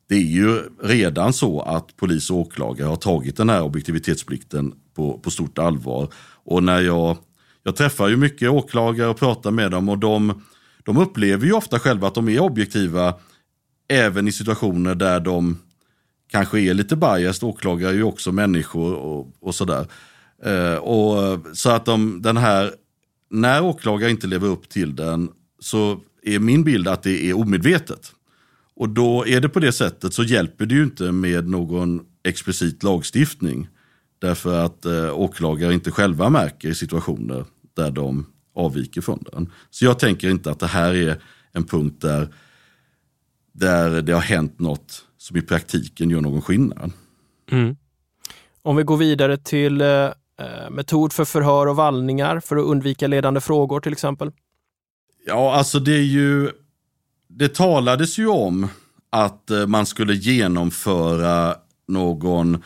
det är ju redan så att polis och åklagare har tagit den här objektivitetsplikten på, på stort allvar. Och när jag, jag träffar ju mycket åklagare och pratar med dem och de, de upplever ju ofta själva att de är objektiva även i situationer där de kanske är lite biased. Åklagare är ju också människor och, och sådär. Eh, och, så att de, den här, när åklagare inte lever upp till den så är min bild att det är omedvetet. Och då är det på det sättet så hjälper det ju inte med någon explicit lagstiftning. Därför att eh, åklagare inte själva märker i situationer där de avviker från den. Så jag tänker inte att det här är en punkt där, där det har hänt något som i praktiken gör någon skillnad. Mm. Om vi går vidare till eh, eh, metod för förhör och vallningar för att undvika ledande frågor till exempel. Ja, alltså det är ju... Det talades ju om att eh, man skulle genomföra någon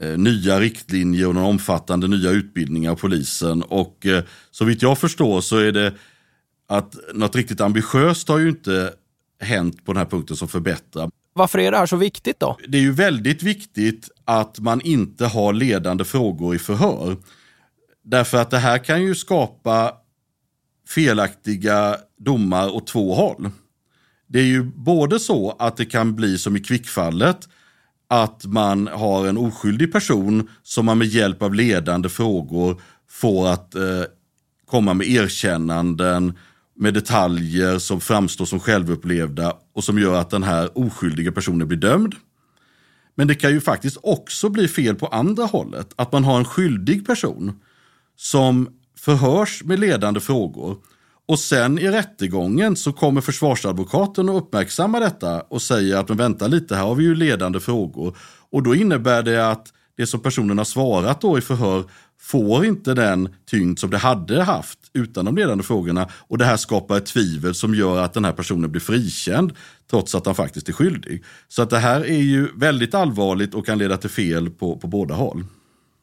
eh, nya riktlinjer och någon omfattande nya utbildningar av polisen. Och eh, så vitt jag förstår så är det att något riktigt ambitiöst har ju inte hänt på den här punkten som förbättrar. Varför är det här så viktigt då? Det är ju väldigt viktigt att man inte har ledande frågor i förhör. Därför att det här kan ju skapa felaktiga domar åt två håll. Det är ju både så att det kan bli som i kvickfallet, att man har en oskyldig person som man med hjälp av ledande frågor får att eh, komma med erkännanden, med detaljer som framstår som självupplevda och som gör att den här oskyldiga personen blir dömd. Men det kan ju faktiskt också bli fel på andra hållet, att man har en skyldig person som förhörs med ledande frågor och sen i rättegången så kommer försvarsadvokaten att uppmärksamma detta och säger att men vänta lite, här har vi ju ledande frågor. Och då innebär det att det som personen har svarat då i förhör får inte den tyngd som det hade haft utan de ledande frågorna. Och det här skapar ett tvivel som gör att den här personen blir frikänd trots att han faktiskt är skyldig. Så att det här är ju väldigt allvarligt och kan leda till fel på, på båda håll.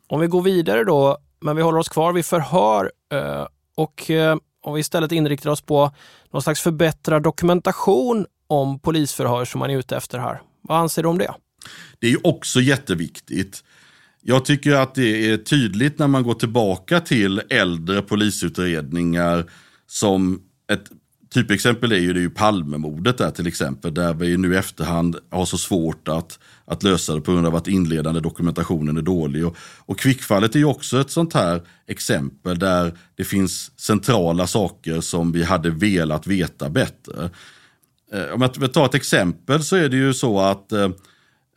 Om vi går vidare då, men vi håller oss kvar vid förhör eh, och eh, om vi istället inriktar oss på någon slags förbättrad dokumentation om polisförhör som man är ute efter här. Vad anser du om det? Det är ju också jätteviktigt. Jag tycker att det är tydligt när man går tillbaka till äldre polisutredningar som ett typexempel är ju det är ju Palmemordet där till exempel, där vi nu i efterhand har så svårt att, att lösa det på grund av att inledande dokumentationen är dålig. Och, och Kvickfallet är ju också ett sånt här exempel där det finns centrala saker som vi hade velat veta bättre. Eh, om jag tar ett exempel så är det ju så att eh,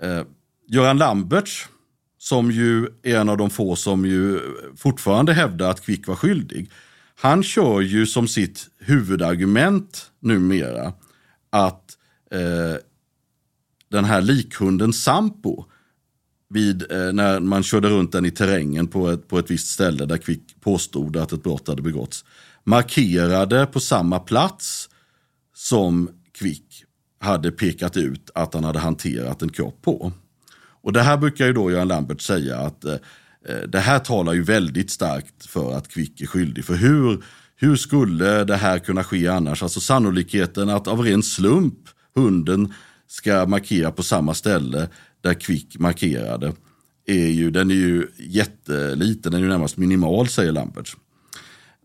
eh Göran Lamberts, som ju är en av de få som ju fortfarande hävdar att Quick var skyldig, han kör ju som sitt huvudargument numera att eh, den här likhunden Sampo, vid, eh, när man körde runt den i terrängen på ett, på ett visst ställe där Quick påstod att ett brott hade begåtts, markerade på samma plats som Quick hade pekat ut att han hade hanterat en kropp på. Och det här brukar ju då Göran Lambert säga att eh, eh det här talar ju väldigt starkt för att Kvick är skyldig. För hur, hur skulle det här kunna ske annars? Alltså sannolikheten att av ren slump hunden ska markera på samma ställe där Kvick markerade är ju, den är ju jätteliten, den är ju närmast minimal säger Lambert.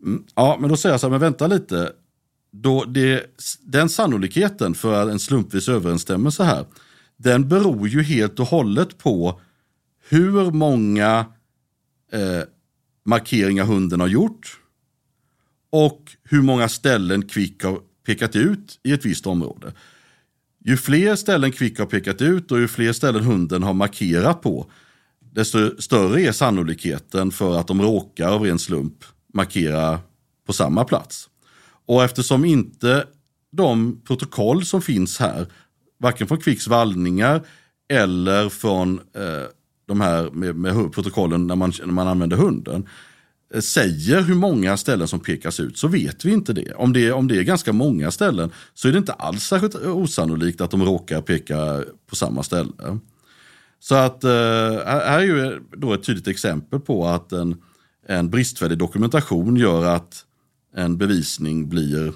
Mm, ja, men då säger jag så här, men vänta lite. Då det, den sannolikheten för en slumpvis överensstämmelse här, den beror ju helt och hållet på hur många eh, markeringar hunden har gjort och hur många ställen Kvick har pekat ut i ett visst område. Ju fler ställen Kvick har pekat ut och ju fler ställen hunden har markerat på, desto större är sannolikheten för att de råkar av ren slump markera på samma plats. Och eftersom inte de protokoll som finns här, varken från Kvicks vallningar eller från eh, de här med, med protokollen när man, när man använder hunden eh, säger hur många ställen som pekas ut så vet vi inte det. Om, det. om det är ganska många ställen så är det inte alls särskilt eh, osannolikt att de råkar peka på samma ställe. Så att eh, här är ju eh, då ett tydligt exempel på att en, en bristfällig dokumentation gör att en bevisning blir,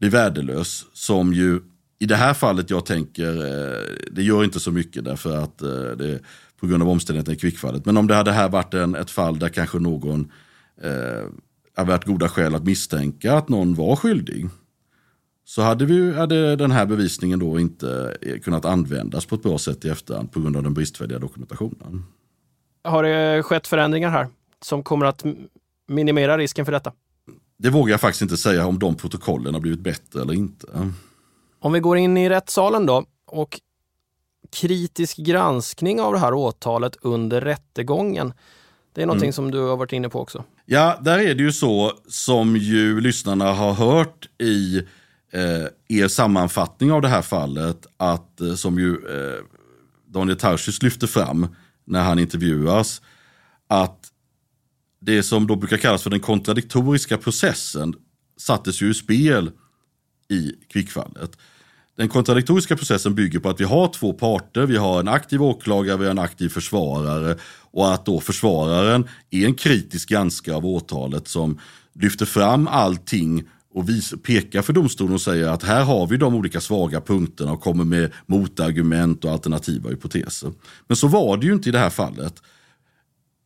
blir värdelös. Som ju i det här fallet jag tänker, eh, det gör inte så mycket därför att det på grund av omständigheterna i kvickfallet. Men om det hade här varit en, ett fall där kanske någon eh, hade varit goda skäl att misstänka att någon var skyldig. Så hade, vi, hade den här bevisningen då inte eh, kunnat användas på ett bra sätt i efterhand på grund av den bristfälliga dokumentationen. Har det skett förändringar här som kommer att minimera risken för detta? Det vågar jag faktiskt inte säga om de protokollen har blivit bättre eller inte. Om vi går in i rättssalen då och kritisk granskning av det här åtalet under rättegången. Det är någonting mm. som du har varit inne på också. Ja, där är det ju så som ju lyssnarna har hört i eh, er sammanfattning av det här fallet, att eh, som ju eh, Daniel Tarschys lyfter fram när han intervjuas, att det som då brukar kallas för den kontradiktoriska processen sattes ju i spel i kvickfallet. Den kontradiktoriska processen bygger på att vi har två parter, vi har en aktiv åklagare, vi har en aktiv försvarare och att då försvararen är en kritisk granskare av åtalet som lyfter fram allting och vis, pekar för domstolen och säger att här har vi de olika svaga punkterna och kommer med motargument och alternativa hypoteser. Men så var det ju inte i det här fallet.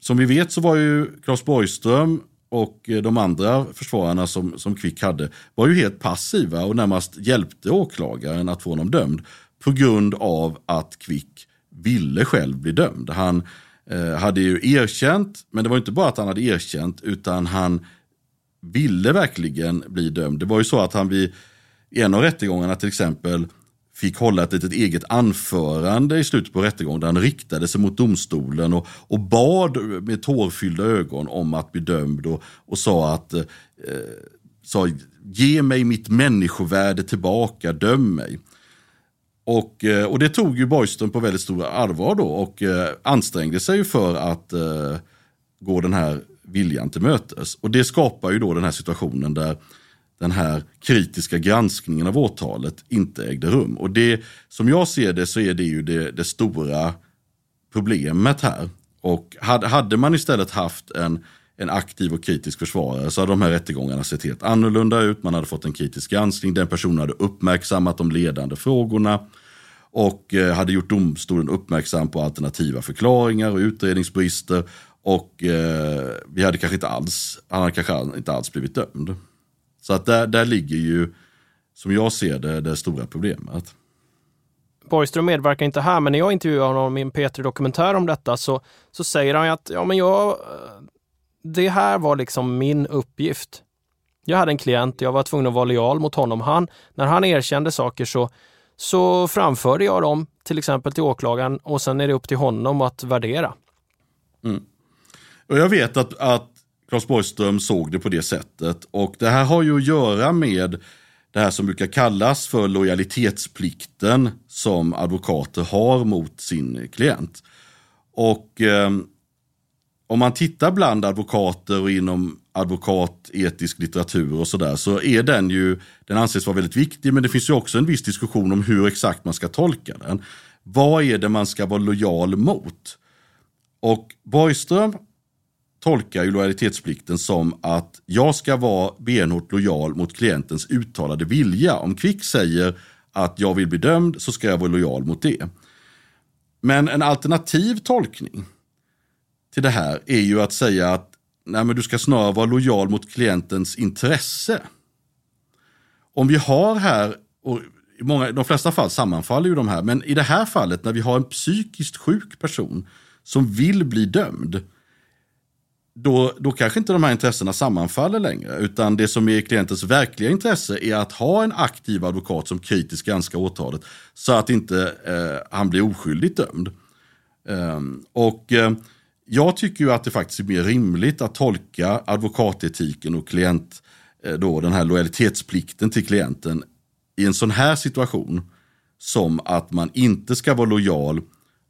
Som vi vet så var ju Claes Borgström och eh, de andra försvararna som, som Quick hade var ju helt passiva och närmast hjälpte åklagaren att få honom dömd på grund av att Quick ville själv bli dömd. Han eh, hade ju erkänt, men det var inte bara att han hade erkänt utan han ville verkligen bli dömd. Det var ju så att han vid en av rättegångarna till exempel fick hålla ett litet eget anförande i slutet på rättegången där han riktade sig mot domstolen och, och bad med tårfyllda ögon om att bli dömd och, och sa att eh, sa, ge mig mitt människovärde tillbaka, döm mig. Och, eh, och det tog ju Borgström på väldigt stor allvar då och eh, ansträngde sig för att eh, gå den här viljan till mötes. Och det skapar ju då den här situationen där den här kritiska granskningen av åtalet inte ägde rum. Och det, som jag ser det så är det ju det, det stora problemet här. Och hade, hade man istället haft en, en aktiv och kritisk försvarare så hade de här rättegångarna sett helt annorlunda ut. Man hade fått en kritisk granskning, den personen hade uppmärksammat de ledande frågorna och eh, hade gjort domstolen uppmärksam på alternativa förklaringar och utredningsbrister. Och eh, vi hade kanske inte alls, han hade kanske inte alls blivit dömd. Så att där, där ligger ju, som jag ser det, det stora problemet. Borgström medverkar inte här, men när jag intervjuar honom i en P3-dokumentär om detta så, så säger han att ja, men jag, det här var liksom min uppgift. Jag hade en klient, jag var tvungen att vara lojal mot honom. Han, när han erkände saker så, så framförde jag dem till exempel till åklagaren och sen är det upp till honom att värdera. Mm. Och jag vet att, att Claes Borgström såg det på det sättet. Och det här har ju att göra med det här som brukar kallas för lojalitetsplikten som advokater har mot sin klient. Och eh, om man tittar bland advokater och inom advokatetisk litteratur och sådär så är den ju, den anses vara väldigt viktig men det finns ju också en viss diskussion om hur exakt man ska tolka den. Vad är det man ska vara lojal mot? Och Borgström tolkar ju lojalitetsplikten som att jag ska vara benhårt lojal mot klientens uttalade vilja. Om Kvick säger att jag vill bli dömd så ska jag vara lojal mot det. Men en alternativ tolkning till det här är ju att säga att nej, men du ska snarare vara lojal mot klientens intresse. Om vi har här, och i många, de flesta fall sammanfaller ju de här, men i det här fallet när vi har en psykiskt sjuk person som vill bli dömd, då, då kanske inte de här intressena sammanfaller längre. Utan det som är klientens verkliga intresse är att ha en aktiv advokat som kritiskt granskar åtalet så att inte eh, han blir oskyldigt dömd. Um, och eh, jag tycker ju att det faktiskt är mer rimligt att tolka advokatetiken och klient, eh, då den här lojalitetsplikten till klienten i en sån här situation som att man inte ska vara lojal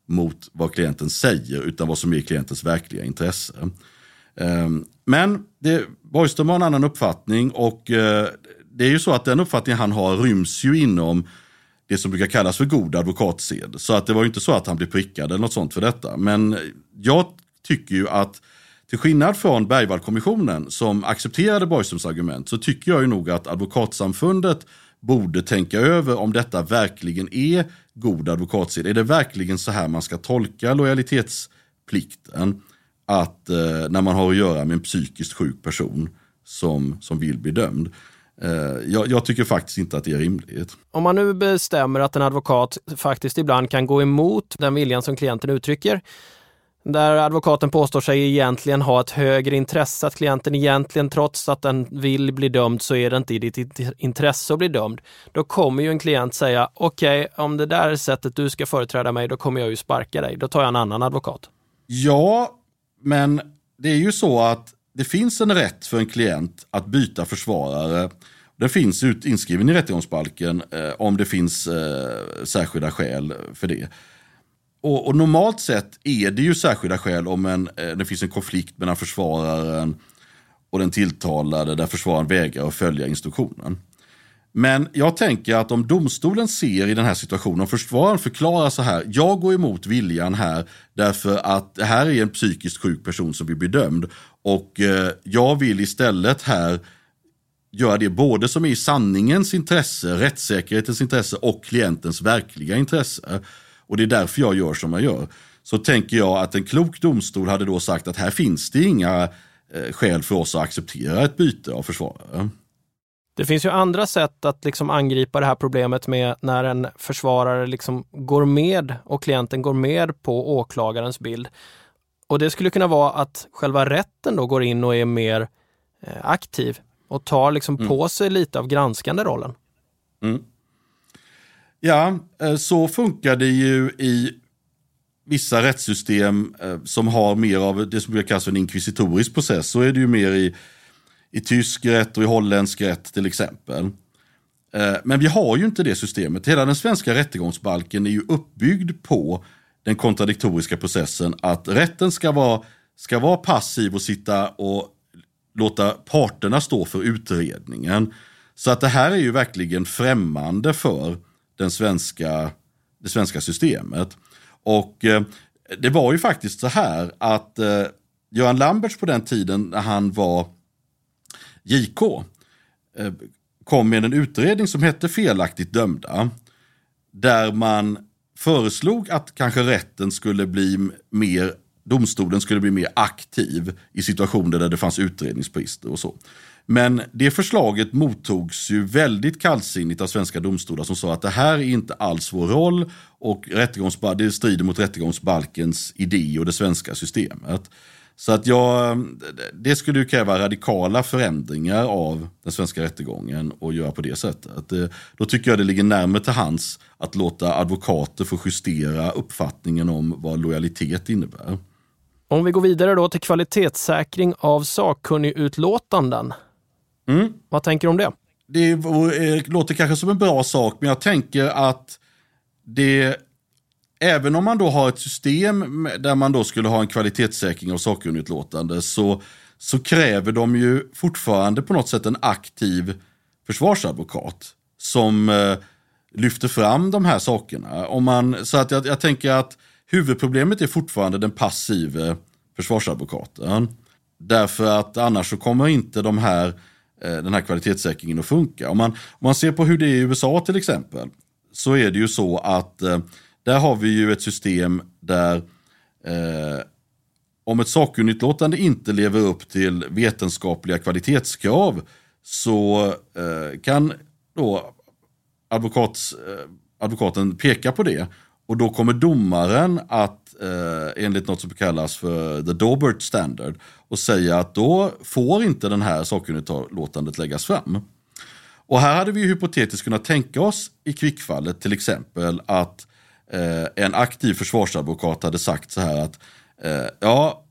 mot vad klienten säger utan vad som är klientens verkliga intresse. Ehm, men det, Borgström har en annan uppfattning och eh, det är ju så att den uppfattning han har ryms ju inom det som brukar kallas för god advokatsed. Så att det var ju inte så att han blev prickad eller något sånt för detta. Men jag tycker ju att till skillnad från Bergvallkommissionen som accepterade Borgströms argument så tycker jag ju nog att advokatsamfundet borde tänka över om detta verkligen är god advokatsed. Är det verkligen så här man ska tolka lojalitetsplikten? Att eh, när man har att göra med en psykiskt sjuk person som, som vill bli dömd. Eh, jag, jag, tycker faktiskt inte att det är rimligt. Om man nu bestämmer att en advokat faktiskt ibland kan gå emot den viljan som klienten uttrycker, där advokaten påstår sig egentligen ha ett högre intresse, att klienten egentligen trots att den vill bli dömd så är det inte i ditt intresse att bli dömd. Då kommer ju en klient säga, okej, okay, om det där är sättet du ska företräda mig, då kommer jag ju sparka dig. Då tar jag en annan advokat. Ja, men det är ju så att det finns en rätt för en klient att byta försvarare. Den finns ut, inskriven i rättegångsbalken eh, om det finns eh, särskilda skäl för det. Och, och, normalt sett är det ju särskilda skäl om en, eh, det finns en konflikt mellan försvararen och den tilltalade där försvararen vägrar att följa instruktionen. Men jag tänker att om domstolen ser i den här situationen, om försvararen förklarar så här, jag går emot viljan här därför att det här är en psykiskt sjuk person som blir bedömd och eh, jag vill istället här göra det både som är i sanningens intresse, rättssäkerhetens intresse och klientens verkliga intresse. Och det är därför jag gör som jag gör. Så tänker jag att en klok domstol hade då sagt att här finns det inga eh, skäl för oss att acceptera ett byte av försvarare. Det finns ju andra sätt att liksom angripa det här problemet med när en försvarare liksom går med och klienten går med på åklagarens bild. Och det skulle kunna vara att själva rätten då går in och är mer eh, aktiv och tar liksom mm. på sig lite av granskande rollen. Mm. Ja, eh, så funkar det ju i vissa rättssystem eh, som har mer av det som brukar kallas en inkvisitorisk process. Så är det ju mer i, i tysk rätt och i holländsk rätt till exempel. Eh, men vi har ju inte det systemet. Hela den svenska rättegångsbalken är ju uppbyggd på den kontradiktoriska processen att rätten ska vara, ska vara passiv och sitta och låta parterna stå för utredningen. Så att det här är ju verkligen främmande för den svenska, det svenska systemet. Och eh, det var ju faktiskt så här att eh, Göran Lamberts på den tiden när han var JK eh, kom med en utredning som hette Felaktigt dömda. Där man föreslog att kanske rätten skulle bli mer, domstolen skulle bli mer aktiv i situationer där det fanns utredningsbrister och så. Men det förslaget mottogs ju väldigt kallsinnigt av svenska domstolar som sa att det här är inte alls vår roll och det strider mot rättegångsbalkens idé och det svenska systemet. Så att jag, det skulle ju kräva radikala förändringar av den svenska rättegången och göra på det sättet. Då tycker jag det ligger närmare till hands att låta advokater få justera uppfattningen om vad lojalitet innebär. Om vi går vidare då till kvalitetssäkring av sakkunnigutlåtanden. Mm. Vad tänker du om det? Det låter kanske som en bra sak, men jag tänker att det även om man då har ett system där man då skulle ha en kvalitetssäkring av sakkunnigutlåtande så, så kräver de ju fortfarande på något sätt en aktiv försvarsadvokat som eh, lyfter fram de här sakerna. Om man, så att jag, jag tänker att huvudproblemet är fortfarande den passive försvarsadvokaten. Därför att annars så kommer inte de här, eh, den här kvalitetssäkringen att funka. Om man, om man ser på hur det är i USA till exempel så är det ju så att eh, där har vi ju ett system där eh, om ett sakkunnigutlåtande inte lever upp till vetenskapliga kvalitetskrav så eh, kan då advokats, eh, advokaten peka på det och då kommer domaren att eh, enligt något som kallas för the Daubert standard och säga att då får inte den här sakkunnigutlåtandet läggas fram. Och här hade vi hypotetiskt kunnat tänka oss i kvickfallet till exempel att eh, en aktiv försvarsadvokat hade sagt så här att eh, ja,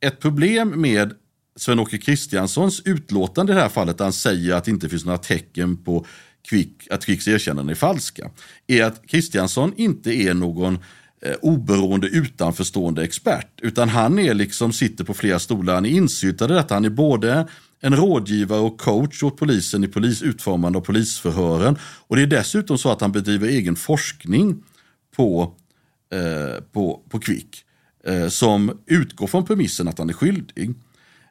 ett problem med Sven-Åke Kristianssons utlåtande i det här fallet, där han säger att det inte finns några tecken på Kvick, att Kvicks erkännanden är falska, är att Kristiansson inte är någon eh, oberoende utanförstående expert, utan han är liksom, sitter på flera stolar, han är insyltad i detta, han är både en rådgivare och coach åt polisen i polis, utformande av polisförhören. Och det är dessutom så att han bedriver egen forskning på, eh, på, på Quick eh, som utgår från premissen att han är skyldig.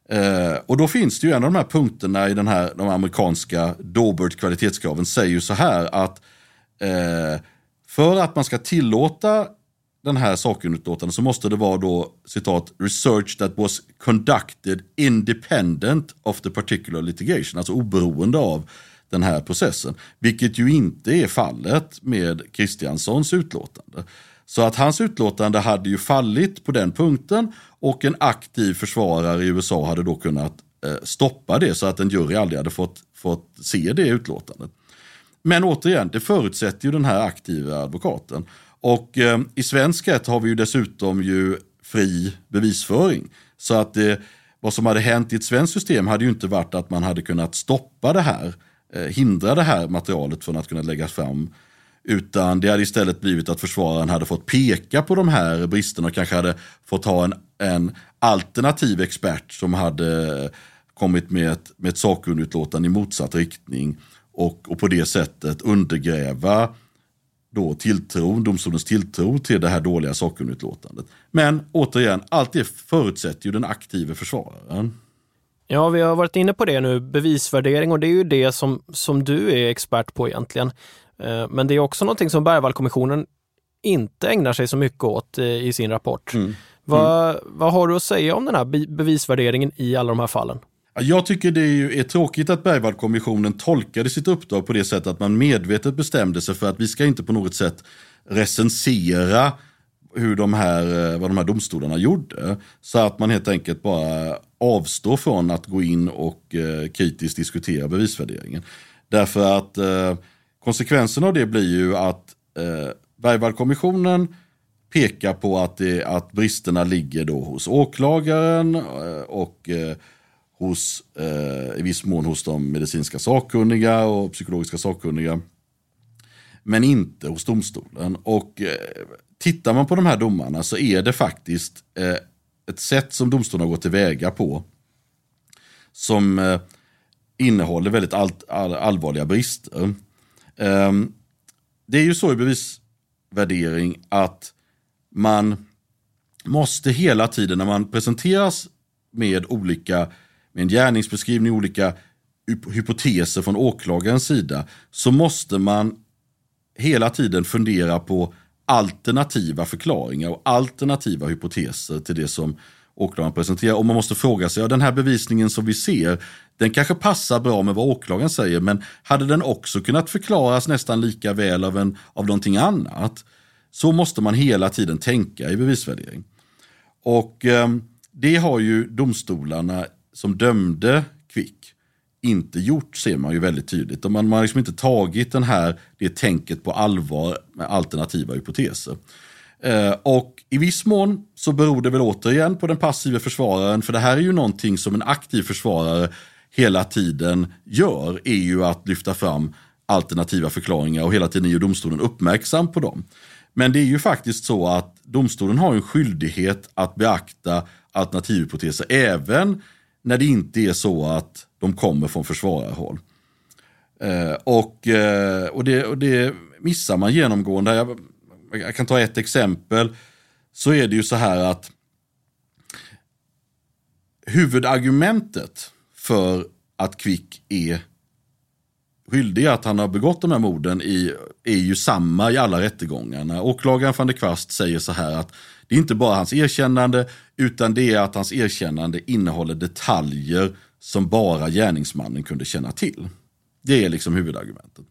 Eh, och då finns det ju en av de här punkterna i den här, de amerikanska Daubert kvalitetskraven säger ju så här att eh, för att man ska tillåta den här sakkunnigutlåtandet så måste det vara då citat research that was conducted independent of the particular litigation, alltså oberoende av den här processen, vilket ju inte är fallet med Kristianssons utlåtande. Så att hans utlåtande hade ju fallit på den punkten och en aktiv försvarare i USA hade då kunnat eh, stoppa det så att en jury aldrig hade fått, fått se det utlåtandet. Men återigen, det förutsätter ju den här aktiva advokaten. Och eh, i svensk rätt har vi ju dessutom ju fri bevisföring. Så att det, vad som hade hänt i ett svenskt system hade ju inte varit att man hade kunnat stoppa det här, eh, hindra det här materialet från att kunna läggas fram. Utan det hade istället blivit att försvararen hade fått peka på de här bristerna och kanske hade fått ha en, en alternativ expert som hade kommit med ett, med ett sakkunnigutlåtande i motsatt riktning och, och på det sättet undergräva då tilltro, domstolens tilltro till det här dåliga sakkunnigutlåtandet. Men återigen, allt det förutsätter ju den aktive försvararen. Ja, vi har varit inne på det nu, bevisvärdering, och det är ju det som, som du är expert på egentligen. Eh, men det är också någonting som Bergvallkommissionen inte ägnar sig så mycket åt eh, i sin rapport. Mm. Vad, mm. vad har du att säga om den här bevisvärderingen i alla de här fallen? Jag tycker det är, tråkigt att Bergvallkommissionen tolkade sitt uppdrag på det sättet att man medvetet bestämde sig för att vi ska inte på något sätt recensera hur de här, eh, vad de här domstolarna gjorde. Så att man helt enkelt bara avstår från att gå in och eh, kritiskt diskutera bevisvärderingen. Därför att eh, konsekvensen av det blir ju att eh, Bergvallkommissionen pekar på att, det, att bristerna ligger då hos åklagaren eh, och eh, hos, eh, i viss mån hos de medicinska sakkunniga och psykologiska sakkunniga. Men inte hos domstolen. Och eh, tittar man på de här domarna så är det faktiskt eh, ett sätt som domstolen har gått tillväga på som eh, innehåller väldigt all, all, allvarliga brister. Ehm, det är ju så i bevisvärdering att man måste hela tiden när man presenteras med olika med en gärningsbeskrivning, olika hypoteser från åklagarens sida, så måste man hela tiden fundera på alternativa förklaringar och alternativa hypoteser till det som åklagaren presenterar. Och man måste fråga sig, ja, den här bevisningen som vi ser, den kanske passar bra med vad åklagaren säger, men hade den också kunnat förklaras nästan lika väl av, en, av någonting annat? Så måste man hela tiden tänka i bevisvärdering. Och eh, det har ju domstolarna som dömde Quick inte gjort ser man ju väldigt tydligt. man, man har liksom inte tagit den här, det tänket på allvar med alternativa hypoteser. Eh, och i viss mån så beror det väl återigen på den passiva försvararen, för det här är ju någonting som en aktiv försvarare hela tiden gör, är ju att lyfta fram alternativa förklaringar och hela tiden är ju domstolen uppmärksam på dem. Men det är ju faktiskt så att domstolen har en skyldighet att beakta alternativhypoteser även när det inte är så att de kommer från försvararhåll. Eh, och, eh, och, det, och det missar man genomgående. Jag, jag kan ta ett exempel. Så är det ju så här att huvudargumentet för att Quick är skyldig att han har begått de här morden i, är ju samma i alla rättegångarna. Åklagaren van der Kvast säger så här att det är inte bara hans erkännande, utan det är att hans erkännande innehåller detaljer som bara gärningsmannen kunde känna till. Det är liksom huvudargumentet.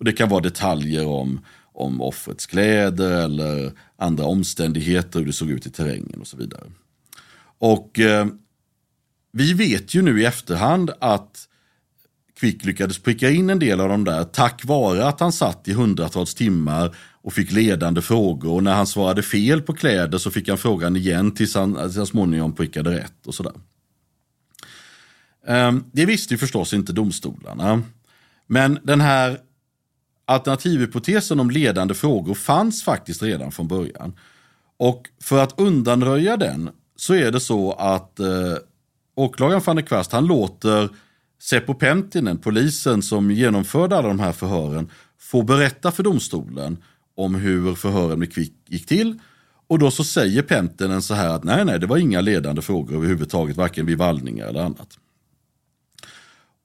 Och Det kan vara detaljer om, om offrets kläder eller andra omständigheter, hur det såg ut i terrängen och så vidare. Och eh, vi vet ju nu i efterhand att Quick lyckades pricka in en del av dem där tack vare att han satt i hundratals timmar och fick ledande frågor. Och när han svarade fel på kläder så fick han frågan igen tills han, så småningom prickade rätt och sådär. Ehm, det visste ju förstås inte domstolarna. Men den här alternativhypotesen om ledande frågor fanns faktiskt redan från början. Och för att undanröja den så är det så att eh, åklagaren van der Kvast, han låter Seppo Pentinen, polisen som genomförde alla de här förhören, får berätta för domstolen om hur förhören med Quick gick till. Och då så säger Pentinen så här att nej, nej, det var inga ledande frågor överhuvudtaget, varken vid vallningar eller annat.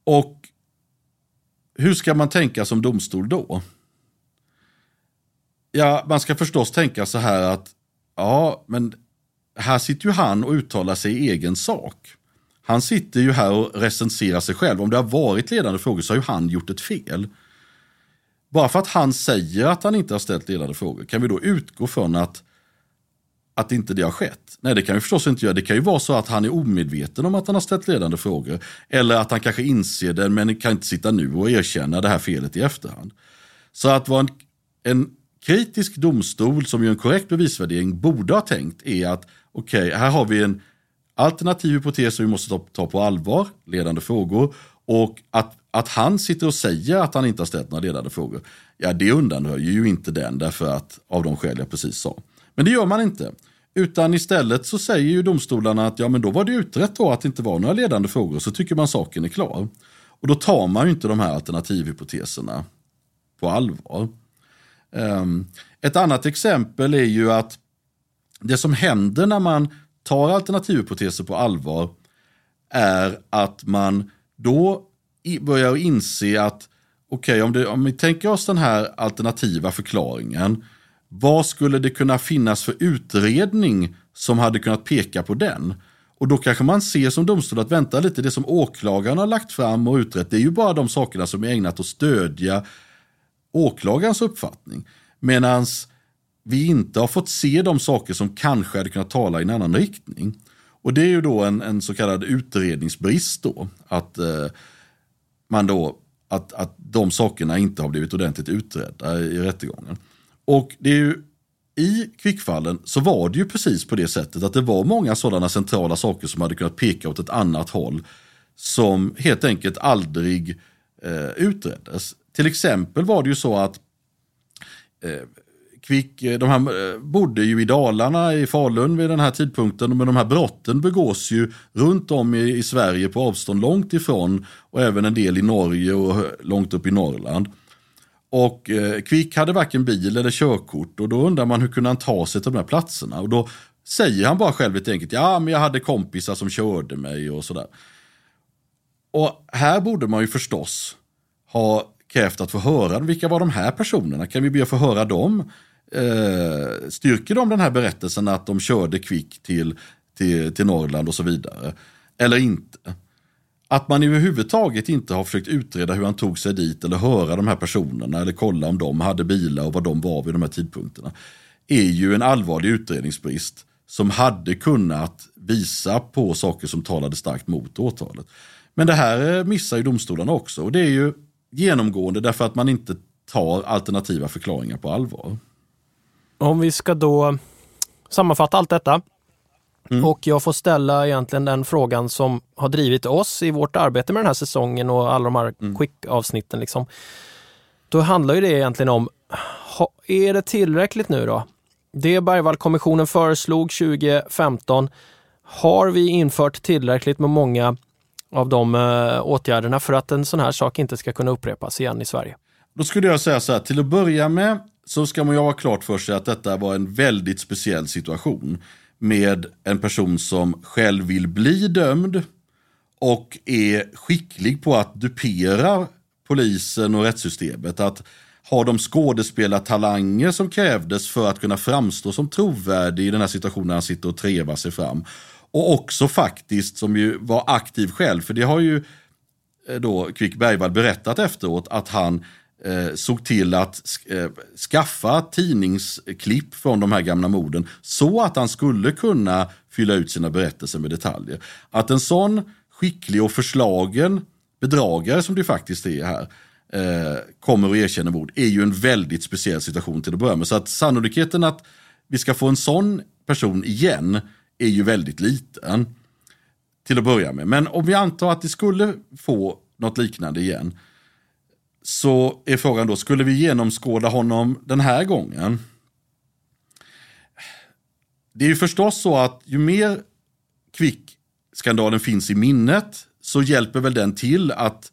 Och hur ska man tänka som domstol då? Ja, man ska förstås tänka så här att ja, men här sitter ju han och uttalar sig i egen sak. Han sitter ju här och recenserar sig själv. Om det har varit ledande frågor så har ju han gjort ett fel. Bara för att han säger att han inte har ställt ledande frågor, kan vi då utgå från att, att inte det har skett? Nej, det kan vi förstås inte göra. Det kan ju vara så att han är omedveten om att han har ställt ledande frågor. Eller att han kanske inser det, men kan inte sitta nu och erkänna det här felet i efterhand. Så att vara en, en kritisk domstol som gör en korrekt bevisvärdering borde ha tänkt är att okej, okay, här har vi en alternativ hypotes som vi måste ta, ta på allvar, ledande frågor. Och att att han sitter och säger att han inte har ställt några ledande frågor, ja det undanröjer ju inte den därför att av de skäl jag precis sa. Men det gör man inte. Utan istället så säger ju domstolarna att ja men då var det utrett då att det inte var några ledande frågor så tycker man saken är klar. Och då tar man ju inte de här alternativhypoteserna på allvar. Ehm, ett annat exempel är ju att det som händer när man tar alternativhypoteser på allvar är att man då börjar inse att okej, okay, om, om vi tänker oss den här alternativa förklaringen, vad skulle det kunna finnas för utredning som hade kunnat peka på den? Och då kanske man ser som domstol att vänta lite, det som åklagaren har lagt fram och utrett, det är ju bara de sakerna som är ägnat att stödja åklagarens uppfattning. Medan vi inte har fått se de saker som kanske hade kunnat tala i en annan riktning. Och det är ju då en, en så kallad utredningsbrist då. Att eh, man då, att, att de sakerna inte har blivit ordentligt utredda i rättegången. Och det är ju i kvickfallen så var det ju precis på det sättet att det var många sådana centrala saker som hade kunnat peka åt ett annat håll som helt enkelt aldrig eh, utreddes. Till exempel var det ju så att eh, Kvick, eh, de här eh, bodde ju i Dalarna i Falun vid den här tidpunkten. Men de här brotten begås ju runt om i, i Sverige på avstånd långt ifrån. Och även en del i Norge och långt upp i Norrland. Och eh, Kvick hade varken bil eller körkort. Och då undrar man hur kunde han ta sig till de här platserna. Och då säger han bara själv lite enkelt. Ja, men jag hade kompisar som körde mig och sådär. Och här borde man ju förstås ha krävt att få höra vilka var de här personerna? Kan vi be att få höra dem? Eh, styrker de den här berättelsen att de körde Kvick till, till, till Norrland och så vidare? Eller inte? Att man överhuvudtaget inte har försökt utreda hur han tog sig dit eller höra de här personerna eller kolla om de hade bilar och vad de var vid de här tidpunkterna är ju en allvarlig utredningsbrist som hade kunnat visa på saker som talade starkt mot åtalet. Men det här eh, missar ju domstolarna också och det är ju genomgående därför att man inte tar alternativa förklaringar på allvar. Om vi ska då sammanfatta allt detta mm. och jag får ställa egentligen den frågan som har drivit oss i vårt arbete med den här säsongen och alla de här mm. quick-avsnitten. Liksom. Då handlar ju det egentligen om, är det tillräckligt nu då? Det Bergvallkommissionen föreslog 2015, har vi infört tillräckligt med många av de uh, åtgärderna för att en sån här sak inte ska kunna upprepas igen i Sverige? Då skulle jag säga så här, till att börja med så ska man ju ha klart för sig att detta var en väldigt speciell situation med en person som själv vill bli dömd och är skicklig på att dupera polisen och rättssystemet. Att ha de skådespelartalanger som krävdes för att kunna framstå som trovärdig i den här situationen när han sitter och trevar sig fram. Och också faktiskt som ju var aktiv själv, för det har ju eh, då Quick Bergvall berättat efteråt att han eh, såg till att eh, skaffa tidningsklipp från de här gamla morden så att han skulle kunna fylla ut sina berättelser med detaljer. Att en sån skicklig och förslagen bedragare som det faktiskt är här eh, kommer och erkänner mord är ju en väldigt speciell situation till att börja med. Så att sannolikheten att vi ska få en sån person igen är ju väldigt liten till att börja med. Men om vi antar att vi skulle få något liknande igen så är frågan då, skulle vi genomskåda honom den här gången? Det är ju förstås så att ju mer kvickskandalen finns i minnet så hjälper väl den till att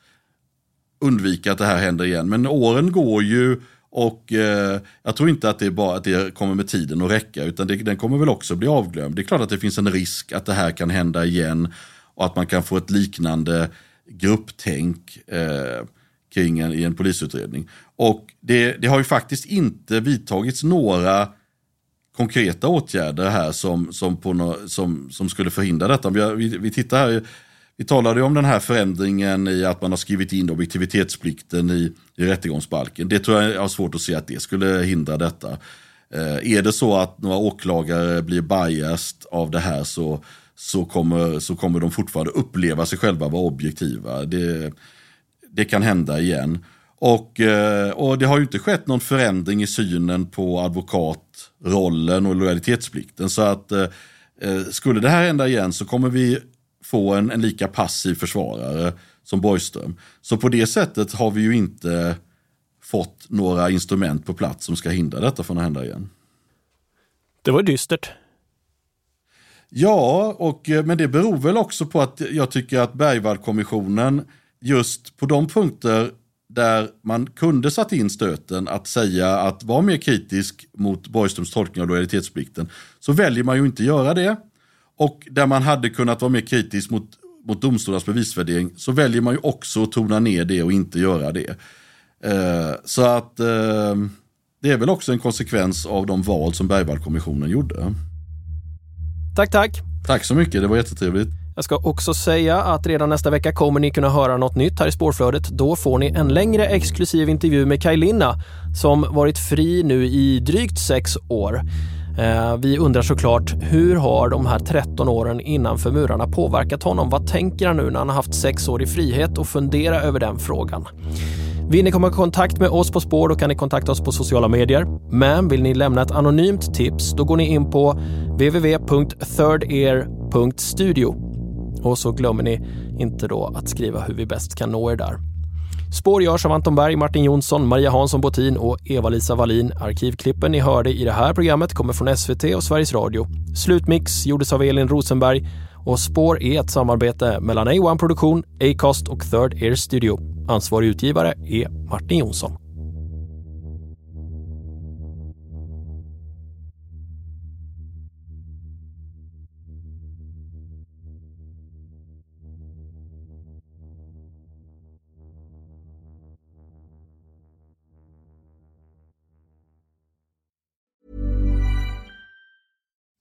undvika att det här händer igen. Men åren går ju och eh, jag tror inte att det, bara, att det kommer med tiden att räcka utan det, den kommer väl också bli avglömd. Det är klart att det finns en risk att det här kan hända igen och att man kan få ett liknande grupptänk. Eh, kring en, i en polisutredning. Och det, det har ju faktiskt inte vidtagits några konkreta åtgärder här som, som, på no, som, som skulle förhindra detta. Vi, vi, vi tittar här, vi talade om den här förändringen i att man har skrivit in objektivitetsplikten i, i rättegångsbalken. Det tror jag har svårt att se att det skulle hindra detta. Eh, är det så att några åklagare blir biased av det här så, så, kommer, så kommer de fortfarande uppleva sig själva vara objektiva. Det, det kan hända igen. Och, eh, och det har ju inte skett någon förändring i synen på advokatrollen och lojalitetsplikten. Så att eh, eh, skulle det här hända igen så kommer vi få en, en lika passiv försvarare som Borgström. Så på det sättet har vi ju inte fått några instrument på plats som ska hindra detta från att hända igen. Det var dystert. Ja, och, men det beror väl också på att jag tycker att Bergvallkommissionen just på de punkter där man kunde satt in stöten att säga att vara mer kritisk mot Borgströms tolkning av lojalitetsplikten så väljer man ju inte göra det. Och där man hade kunnat vara mer kritisk mot, mot domstolars bevisvärdering så väljer man ju också att tona ner det och inte göra det. Eh, så att eh, det är väl också en konsekvens av de val som Bergvallkommissionen gjorde. Tack, tack. Tack så mycket, det var jättetrevligt. Jag ska också säga att redan nästa vecka kommer ni kunna höra något nytt här i spårflödet. Då får ni en längre exklusiv intervju med Kaj Linna som varit fri nu i drygt sex år. Eh, vi undrar såklart, hur har de här 13 åren innanför murarna påverkat honom? Vad tänker han nu när han har haft sex år i frihet och fundera över den frågan? Vill ni komma i kontakt med oss på spår då kan ni kontakta oss på sociala medier. Men vill ni lämna ett anonymt tips då går ni in på www.thirdear.studio. Och så glömmer ni inte då att skriva hur vi bäst kan nå er där. Spår görs av Anton Berg, Martin Jonsson, Maria Hansson Botin och Eva-Lisa Wallin. Arkivklippen ni hörde i det här programmet kommer från SVT och Sveriges Radio. Slutmix gjordes av Elin Rosenberg och Spår är ett samarbete mellan A1 Produktion, Acast och Third Air Studio. Ansvarig utgivare är Martin Jonsson.